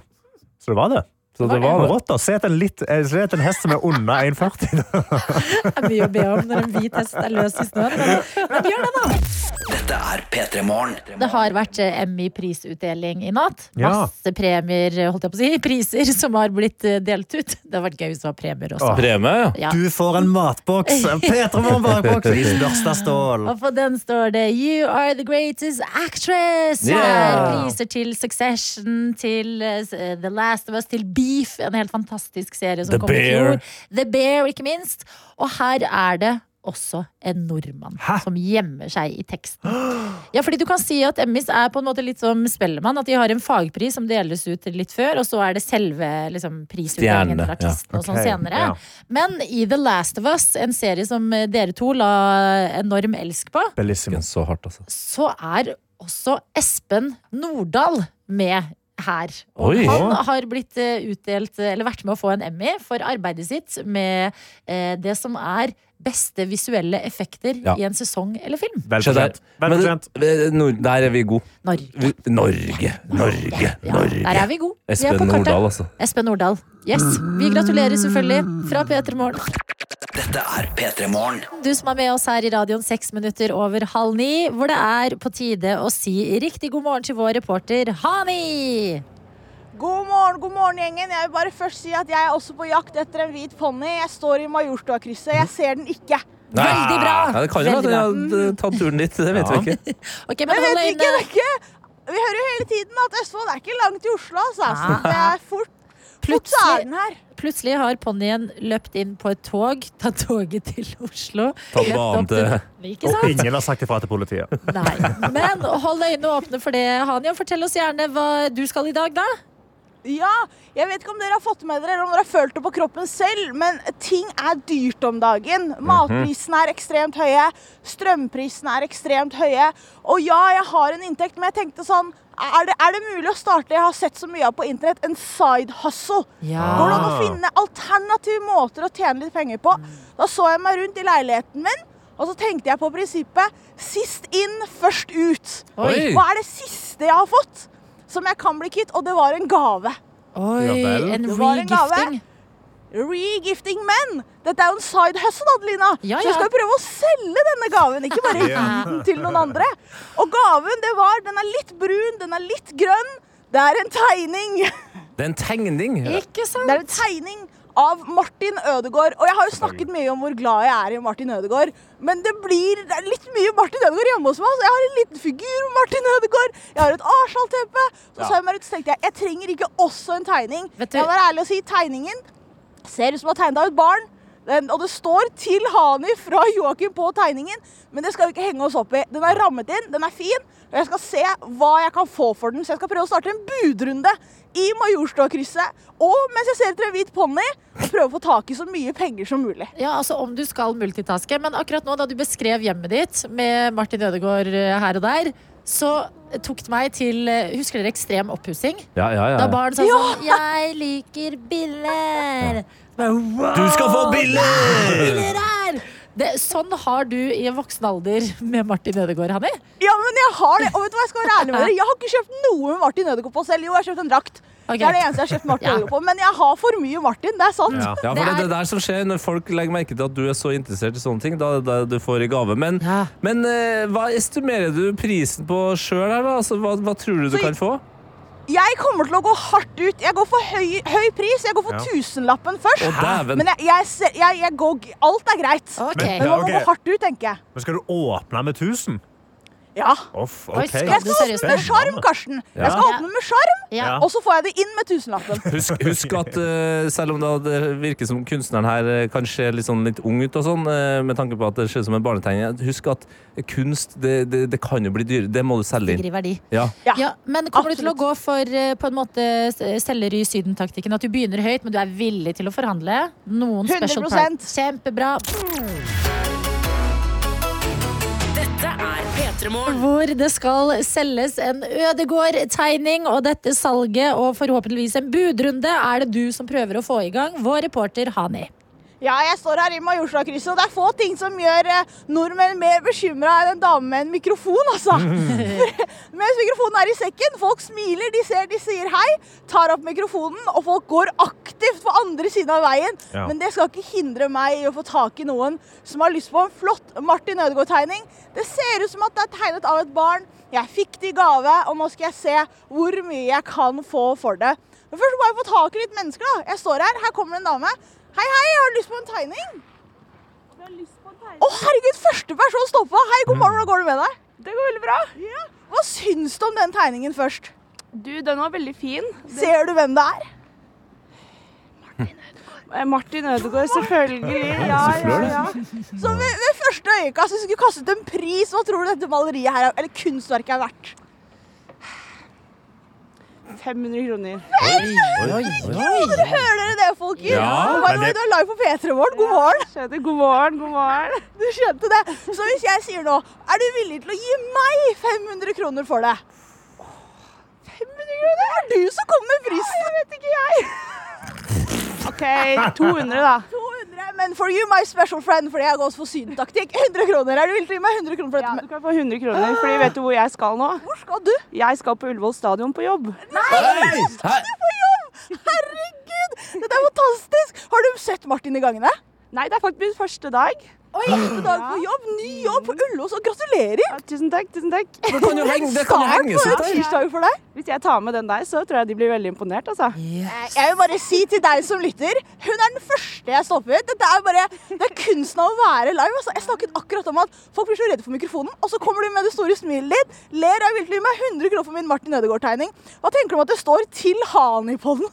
så det var det. Så det var det. Rått da, se etter en, litt, eh, se etter en hest som er under 1,40. Det er mye å be om når en hvit hest er løs i snøen. Men, men gjør det, da! Dette er P3 Morgen. Det har vært eh, Emmy-prisutdeling i natt. Ja. Masse premier, holdt jeg på å si, priser som har blitt eh, delt ut. Det har vært gøy hvis det var premier også. Åh. Premie, ja. Ja. Du får en matboks. En Petra Morgen-bakboks i største stål. Og på den står det You are the greatest actress! Yeah. Priser til Succession, til eh, The Last of Us, til Beef, en helt fantastisk serie som The kom i fjor. The Bear, ikke minst. Og her er det også en nordmann Hæ? som gjemmer seg i teksten. Ja, fordi du kan si at Emmys er på en måte litt som Spellemann. At de har en fagpris som deles ut litt før, og så er det selve liksom, prisutdelingen til artisten og sånn senere. ja. Men i The Last of Us, en serie som dere to la enorm elsk på, Bellissimo. Så hardt, altså. så er også Espen Nordahl med her. Og Oi. han har blitt eh, utdelt, eh, eller vært med å få en Emmy for arbeidet sitt med eh, det som er beste visuelle effekter Ja. i en sesong eller film. Vel fortjent. Nord- der er vi gode. Norge. Norge. Norge, Norge, Ja, der er vi gode. Er Espen. Nordahl, altså. Espen Nordahl. Yes. Vi gratulerer selvfølgelig fra P3 Morgen. Dette er P3 Morgen. Du som er med oss her i radioen seks minutter over halv ni, hvor det er på tide å si riktig god morgen til vår reporter Hani. God morgen, god morgen gjengen. Jeg vil bare først si at jeg er også på jakt etter en hvit ponni. Jeg står i Majorstua-krysset. Jeg ser den ikke. Nei. Veldig bra. Ja, det kan jo at jeg har tatt turen dit. Det vet vi ikke. okay, men jeg vet ikke, det er ikke Vi hører jo hele tiden at Østfold er ikke langt til Oslo, altså. Så Ah. det er fort, her. Plutselig har ponnien løpt inn på et tog, tatt toget til Oslo. Tatt banen til Og ingen har sagt ifra til politiet. Nei. Men hold øynene åpne for det, Hanian. Fortell oss gjerne hva du skal i dag, da. Ja, jeg vet ikke om dere har fått med dere eller om dere har følt det på kroppen selv, men ting er dyrt om dagen. Matprisene er ekstremt høye, strømprisene er ekstremt høye. Og ja, jeg har en inntekt, men jeg tenkte sånn er det, er det mulig å starte jeg har sett så mye av på internett, en side hustle? Ja. Går det an å finne alternative måter å tjene litt penger på? Da så jeg meg rundt i leiligheten min, og så tenkte jeg på prinsippet sist inn, først ut. Oi. Hva er det siste jeg har fått som jeg kan bli kvitt? Og det var en gave. Oi, Ja en Det var en gave. regifting. Regifting men. Dette er jo en side hustle, Adelina. Ja, Så jeg skal vi prøve å selge denne gaven, ikke bare gi den til noen andre. Og gaven, det var Den er litt brun, den er litt grønn. Det er en tegning. Det er en tegning. Ikke sant? Det er en tegning av Martin Ødegaard. Og jeg har jo snakket mye om hvor glad jeg er i Martin Ødegaard, men det blir det er litt mye Martin Ødegaard hjemme hos meg. Så jeg har en liten figur med Martin Ødegaard. Jeg har et Arsenal-teppe. Så Ja. så så tenkte jeg jeg trenger ikke også en tegning. Vet du- Jeg var ærlig å si tegningen ser ut som den er tegnet av et barn. Og det står 'Til Hani' fra Joakim på tegningen, men det skal vi ikke henge oss opp i. Den er rammet inn, den er fin, og jeg skal se hva jeg kan få for den. Så jeg skal prøve å starte en budrunde i Majorstadkrysset, og mens jeg ser etter en hvit ponni, prøve å få tak i så mye penger som mulig. Ja, altså Om du skal multitaske. Men akkurat nå da du beskrev hjemmet ditt med Martin Ødegaard eh, her og der, så tok det meg til eh, Husker dere Ekstrem oppussing? Ja, ja, ja. Da barn sa sånn Jeg liker biller. Du skal få biller! Biller her! Det, sånn har du i en voksen alder med Martin Ødegaard, Hanni. Ja, men jeg har det. Og vet du hva, jeg skal være ærlig med dere. Jeg har ikke kjøpt noe med Martin Ødegaard på selv. Jo, jeg har kjøpt en drakt. Ok. Det er det eneste jeg har kjøpt Martin på. Men jeg har for mye Martin. Det er sant. Ja, for det er det der som skjer når folk legger merke til at du er så interessert i sånne ting. Da er det du får i gave. Men, men eh, hva estimerer du prisen på sjøl her, da? Altså, hva, hva tror du du Så- kan få? Jeg kommer til å gå hardt ut. Jeg går for høy, høy pris. Jeg går for Ja. tusenlappen først. Å. Men jeg, jeg, jeg, jeg går, alt er greit. Okay. Men man må okay. gå hardt ut, tenker jeg. Men skal du åpne med 1000? Ja. Off, okay. Jeg skal åpne med sjarm, Karsten. Ja. Jeg skal åpne med sjarm, Ja. og så får jeg det inn med tusenlappen. Husk, husk at uh, selv om det virker som kunstneren her kanskje kan se litt, sånn, litt ung ut, og sånn, uh, med tanke på at det ser ut som en barnetegning, husk at kunst det, det, det kan jo bli dyr. Det må du selge inn. verdi. Ja. Ja, men kommer du til å gå for uh, på en måte selger i Syden-taktikken? At du begynner høyt, men du er villig til å forhandle? Noen special 100%. price. Kjempebra. Hvor det skal selges en Ødegård-tegning, og dette salget og forhåpentligvis en budrunde er det du som prøver å få i gang. Vår reporter Hani. Ja, jeg står her i Majorstadkrysset, og det er få ting som gjør eh, nordmenn mer bekymra enn en dame med en mikrofon, altså. Mens mikrofonen er i sekken, folk smiler, de ser, de sier hei, tar opp mikrofonen, og folk går aktivt på andre siden av veien. Ja. Men det skal ikke hindre meg i å få tak i noen som har lyst på en flott Martin Ødegaard-tegning. Det ser ut som at det er tegnet av et barn. Jeg fikk det i gave, og nå skal jeg se hvor mye jeg kan få for det. Men først må jeg få tak i litt mennesker, da. Jeg står her, her kommer en dame. Hei, hei, jeg har lyst på en tegning. Å, herregud, første person stoppa. Hei, god morgen, hvordan går det med deg? Det går veldig bra. Ja. Hva syns du om den tegningen først? Du, den var veldig fin. Ser du hvem det er? Eh, Martin Ødegaard, selvfølgelig. Ja, ja, ja. Så ved, ved første øyekast, hvis du skulle kastet en pris, hva tror du dette maleriet her, er- eller kunstverket er verdt? 500 kroner. Dere hører dere det, folkens? Ja, the det- Du er live på P3 Morgen. God morgen. Skjønte, god morgen, god morgen. Du skjønte det. Så hvis jeg sier nå, er du villig til å gi meg 500 kroner for det? 500 kroner? Det er du som kom med prisen. Jeg vet ikke, jeg. OK, 200, da. 200, men for you, my special friend, fordi jeg har gått for sydentaktikk. 100 kroner. Er du villig til å gi meg 100 kroner for dette? Ja, du kan få 100 kroner, fordi vet du hvor jeg skal nå? Hvor skal du? Jeg skal på Ullevål stadion på jobb. Nei! Skal du på jobb? Herregud, dette er fantastisk. Har du sett Martin i gangene? Nei, det er faktisk min første dag. Oi, første dag på jobb. Ny jobb på Ullås, og gratulerer. tusen takk, tusen takk. Det kan jo henge- det kan jo henges ut. Tirsdag for deg. Hvis jeg tar med den der, så tror jeg de blir veldig imponert, altså. Jeg vil bare si til deg som lytter, hun er den første jeg stoppet. Dette er bare, det er kunsten av å være live. Altså. Jeg snakket akkurat om at folk blir så redde for mikrofonen, og så kommer de med det store smilet ditt, ler av viltlivet med 100 kroner for min Martin Ødegaard-tegning. Hva tenker du om at det står 'Til Hani' på den?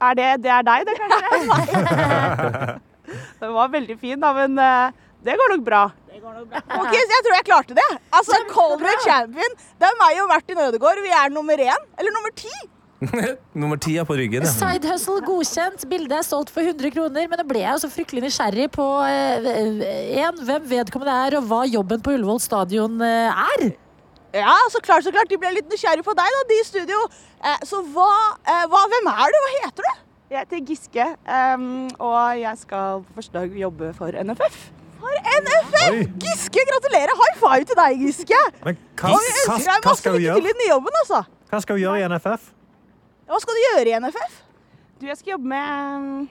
Er det, det er deg, det, kanskje? den var veldig fin, da, men eh, det går nok bra. Ok, så jeg tror jeg klarte det. Altså, Colbert champion. Det er meg og Martin Ødegaard. Vi er nummer én. Eller nummer ti. Nummer ti er på ryggen. Ja. Side hustle godkjent. Bildet er solgt for 100 kroner. Men da ble jeg så fryktelig nysgjerrig på eh, en, hvem vedkommende er, og hva jobben på Ullevål stadion uh, er. Ja, så klart, så klart. De ble litt nysgjerrig på deg, da, de i studio. Eh, så hva, eh, hva Hvem er du? Hva heter du? Jeg heter Giske, um, og jeg skal på første dag jobbe for NFF. For NFF! Giske, gratulerer. High five til deg, Giske. Men hva, Og hva, ønsker deg masse lykke til i gjøre? den jobben, altså. Hva skal du gjøre i NFF? Hva skal du gjøre i NFF? Du, jeg skal jobbe med um,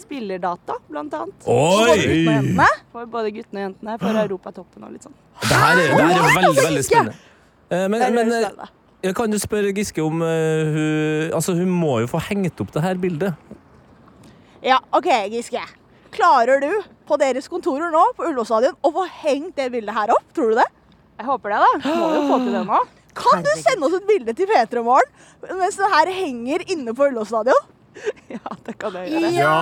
spillerdata, blant annet. Oi! For både guttene og jentene. For for Europatoppen og litt sånn. Det her er, veldig, veldig spennende. Eh, Men, men. Jeg kan du spørre Giske om uh, hun Altså, hun må jo få hengt opp det her bildet. Ja, OK, Giske. Klarer du på deres kontorer nå på Ullevål stadion å få hengt det bildet her opp? Tror du det? Jeg håper det, da. Må jo få til det nå. Kan du sende oss et bilde til P3 Morgen mens det her henger inne på Ullevål stadion? Det kan jeg gjøre. Ja!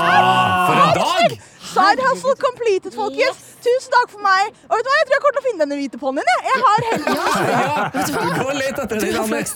For en dag! Side hustle completed, folkens. Tusen takk for meg. Og vet du hva, jeg tror jeg kommer til å finne denne hvite ponnien. jeg. Jeg har heldigvis og.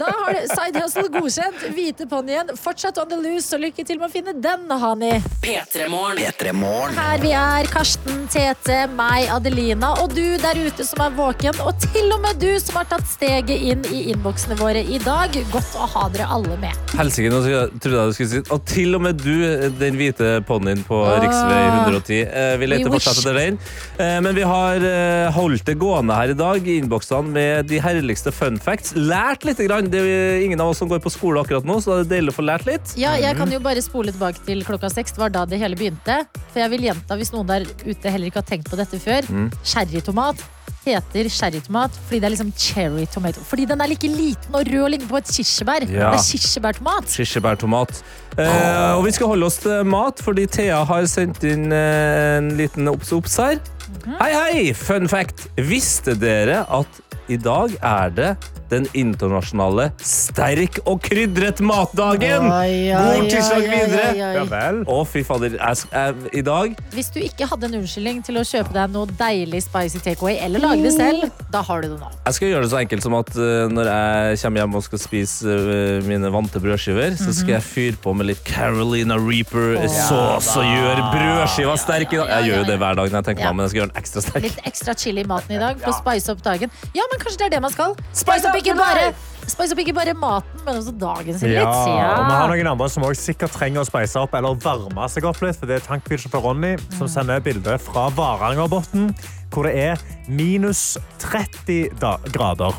Da har du Side Hustle godkjent. Hvite ponnien fortsatt on the loose, så lykke til med å finne den, Hani. P3morgen. Her vi er, Karsten, Tete, meg, Adelina og du der ute som er våken. Og til og med du som har tatt steget inn i innboksene våre i dag. Godt å ha dere alle med. Helsike, nå trodde jeg du skulle si Og til og med du, den hvite ponnien på Ah. Riksvei 110. Eh, vi leter fortsatt etter den. Eh, men vi har eh, holdt det gående her i dag i innboksene med de herligste fun facts. Lært litt. Grann. Det er ingen av oss som går på skole akkurat nå, så det er deilig å få lært litt. Ja, jeg kan jo bare spole tilbake til klokka seks. Det var da det hele begynte. For jeg vil gjenta, hvis noen der ute heller ikke har tenkt på dette før. Mm. Cherrytomat heter cherrytomat fordi det er liksom cherry tomato. Fordi den er like liten og rød og ligner på et kirsebær. Ja. Det er kirsebærtomat. Kirsebærtomat. Eh, og vi skal holde oss til mat, fordi Thea har sendt inn eh, en liten obs-obs her. Mhm. Hei, hei! Fun fact. Visste dere at i dag er det den internasjonale sterk og krydret matdagen? Oi, God tirsdag videre. Ja vel. Å, fy fader. Jeg, jeg, I dag Hvis du ikke hadde en unnskyldning til å kjøpe deg noe deilig spicy takeaway eller lage det selv, da har du det nå. Jeg skal gjøre det så enkelt som at eh, når jeg kommer hjem og skal spise eh, mine vante brødskiver, så skal jeg fyre på med litt Carolina Reaper sauce og gjøre brødskiva sterk i dag. Jeg gjør jo det hver dag når jeg tenker meg om, men jeg skal gjøre den ekstra sterk. Litt ekstra chili i maten i dag for å spice opp dagen. Ja, men kanskje det er det man skal. Spice opp ikke bare, spice opp ikke bare maten, men også dagen sin Ja, litt. og vi har noen andre som også sikkert trenger å spice opp eller varme seg opp litt. For det er tankbilsjåfør Ronny som sender bilde fra Varangerbotn, hvor det er minus 30 da grader.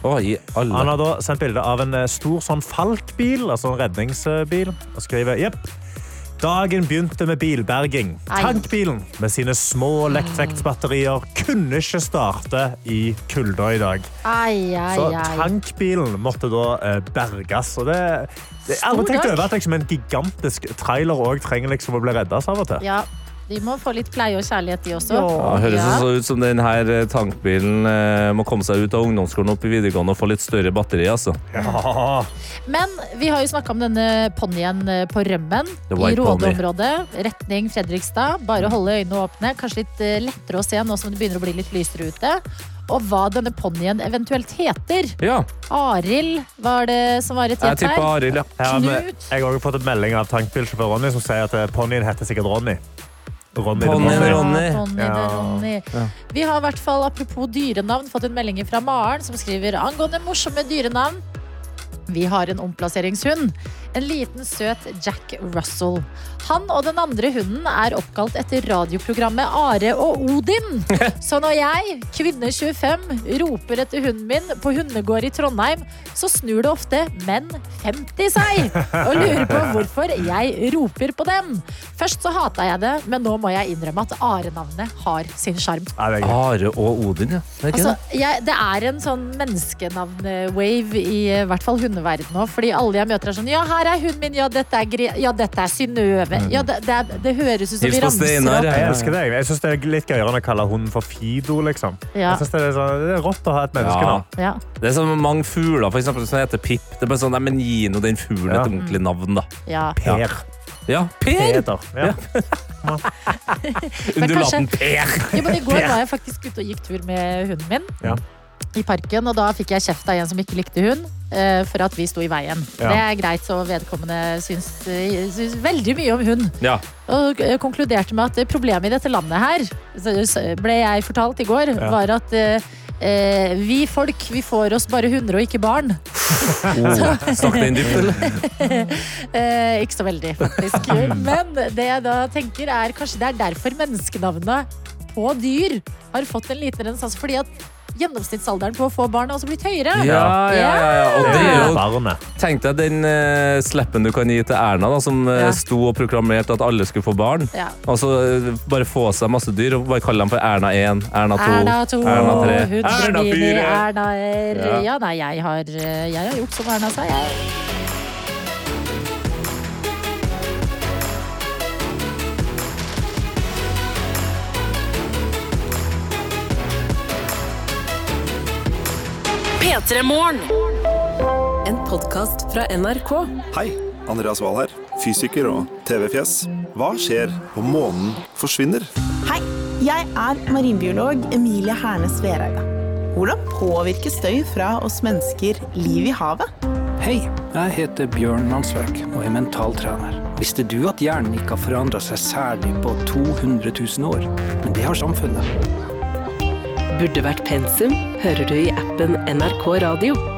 Han har da sendt bilde av en eh, stor sånn Falk-bil, altså en redningsbil, og skriver jepp. Dagen begynte med bilberging. Tankbilen med sine små lettvektsbatterier kunne ikke starte i kulda i dag. Ai, ai, Så tankbilen måtte da eh, berges. Og det, det, jeg har aldri tenkt over at liksom, en gigantisk trailer òg trenger liksom, å bli reddet av og til. Ja, de må få litt pleie og kjærlighet, de også. Ja, høres Ja. også ut som denne tankbilen eh, må komme seg ut av ungdomsskolen opp i videregående og få litt større batteri. Altså. Men vi har jo snakka om denne ponnien eh, på rømmen i. Rådeområdet. Retning Fredrikstad. Bare holde øynene åpne. Kanskje litt eh, lettere å se nå som det begynner å bli litt lysere ute. Og hva denne ponnien eventuelt heter. Ja. Arild var det som var et Jeg gjett her. Arild, ja. Knut. Jeg har også fått en melding av tankbilsjåfør Ronny som sier at eh, ponnien heter sikkert Ronny. Ronny, Ronny, Ronny. Ronny. Ja, Ronny, det Ronny. Ja. Vi har i hvert fall, apropos dyrenavn, fått en melding fra Maren som skriver angående morsomme dyrenavn. Vi har en omplasseringshund. En liten, søt Jack Russell. Han og den andre hunden er oppkalt etter radioprogrammet Are og Odin. Så når jeg, kvinne 25, roper etter hunden min på hundegård i Trondheim, så snur det ofte menn 50 seg og lurer på hvorfor jeg roper på dem. Først så hata jeg det, men nå må jeg innrømme at Are-navnet har sin sjarm. Are og Odin, ja. Det er Altså, jeg, det er en sånn menneskenavn-wave i i hvert fall hundeverden òg, Fordi alle jeg møter er sånn Ja, her er hunden min. Ja, dette er, Gre ja, dette er Synnøve. Ja, det, det, er- det høres ut som vi ramser opp. Jeg elsker deg. Jeg synes det er litt gøyere enn å kalle hunden for Fido. Liksom. Ja. Jeg synes det, er sånn, det er rått å ha et menneskenavn. Ja. Det er som mange fugler for eksempel, som heter Pip. Det er bare sånn, nei, men Gi nå den fuglen Ja. et ordentlig navn, da. Ja. Per. Ja, Per! Peter, Ja. Undulaten Per. ja, men I går var jeg faktisk ute og gikk tur med hunden min. Ja. I parken, og da fikk jeg kjeft av en som ikke likte hund, eh, for at vi sto i veien. Ja. Det er greit, så vedkommende syns, eh, syns veldig mye om hund. Ja. Og eh, konkluderte med at problemet i dette landet her, ble jeg fortalt i går, Ja. var at eh, eh, vi folk, vi får oss bare hunder og ikke barn. Oh, Stakk den dypt, eller? Eh, ikke så veldig, faktisk. Men det jeg da tenker er kanskje det er derfor menneskenavnet på dyr har fått en liten renessanse. Fordi at gjennomsnittsalderen på å få barn har også blitt høyere. Ja, ja, ja, ja. Og det er jo Tenk deg den uh, slappen du kan gi til Erna, da, som uh, sto og proklamerte at alle skulle få barn. Ja. Og så uh, bare få seg masse dyr og bare kalle dem for Erna 1, Erna 2, Erna 2, Erna 3, Erna 4. Erna R. Ja. Ja, nei, jeg har, eh, jeg har gjort som Erna sa, jeg. P3 Morgen. En podkast fra NRK. Hei, Andreas Wahl her. Fysiker og TV-fjes. Hva skjer om månen forsvinner? Hei, jeg er marinbiolog Emilie Hernes Vereide. Hvordan påvirker støy fra oss mennesker liv i havet? Hei, jeg heter Bjørn Mansverk og er mentaltrener. Visste du at hjernen ikke har forandra seg særlig på 200 000 år? Men det har samfunnet. Burde vært pensum hører du i appen NRK Radio.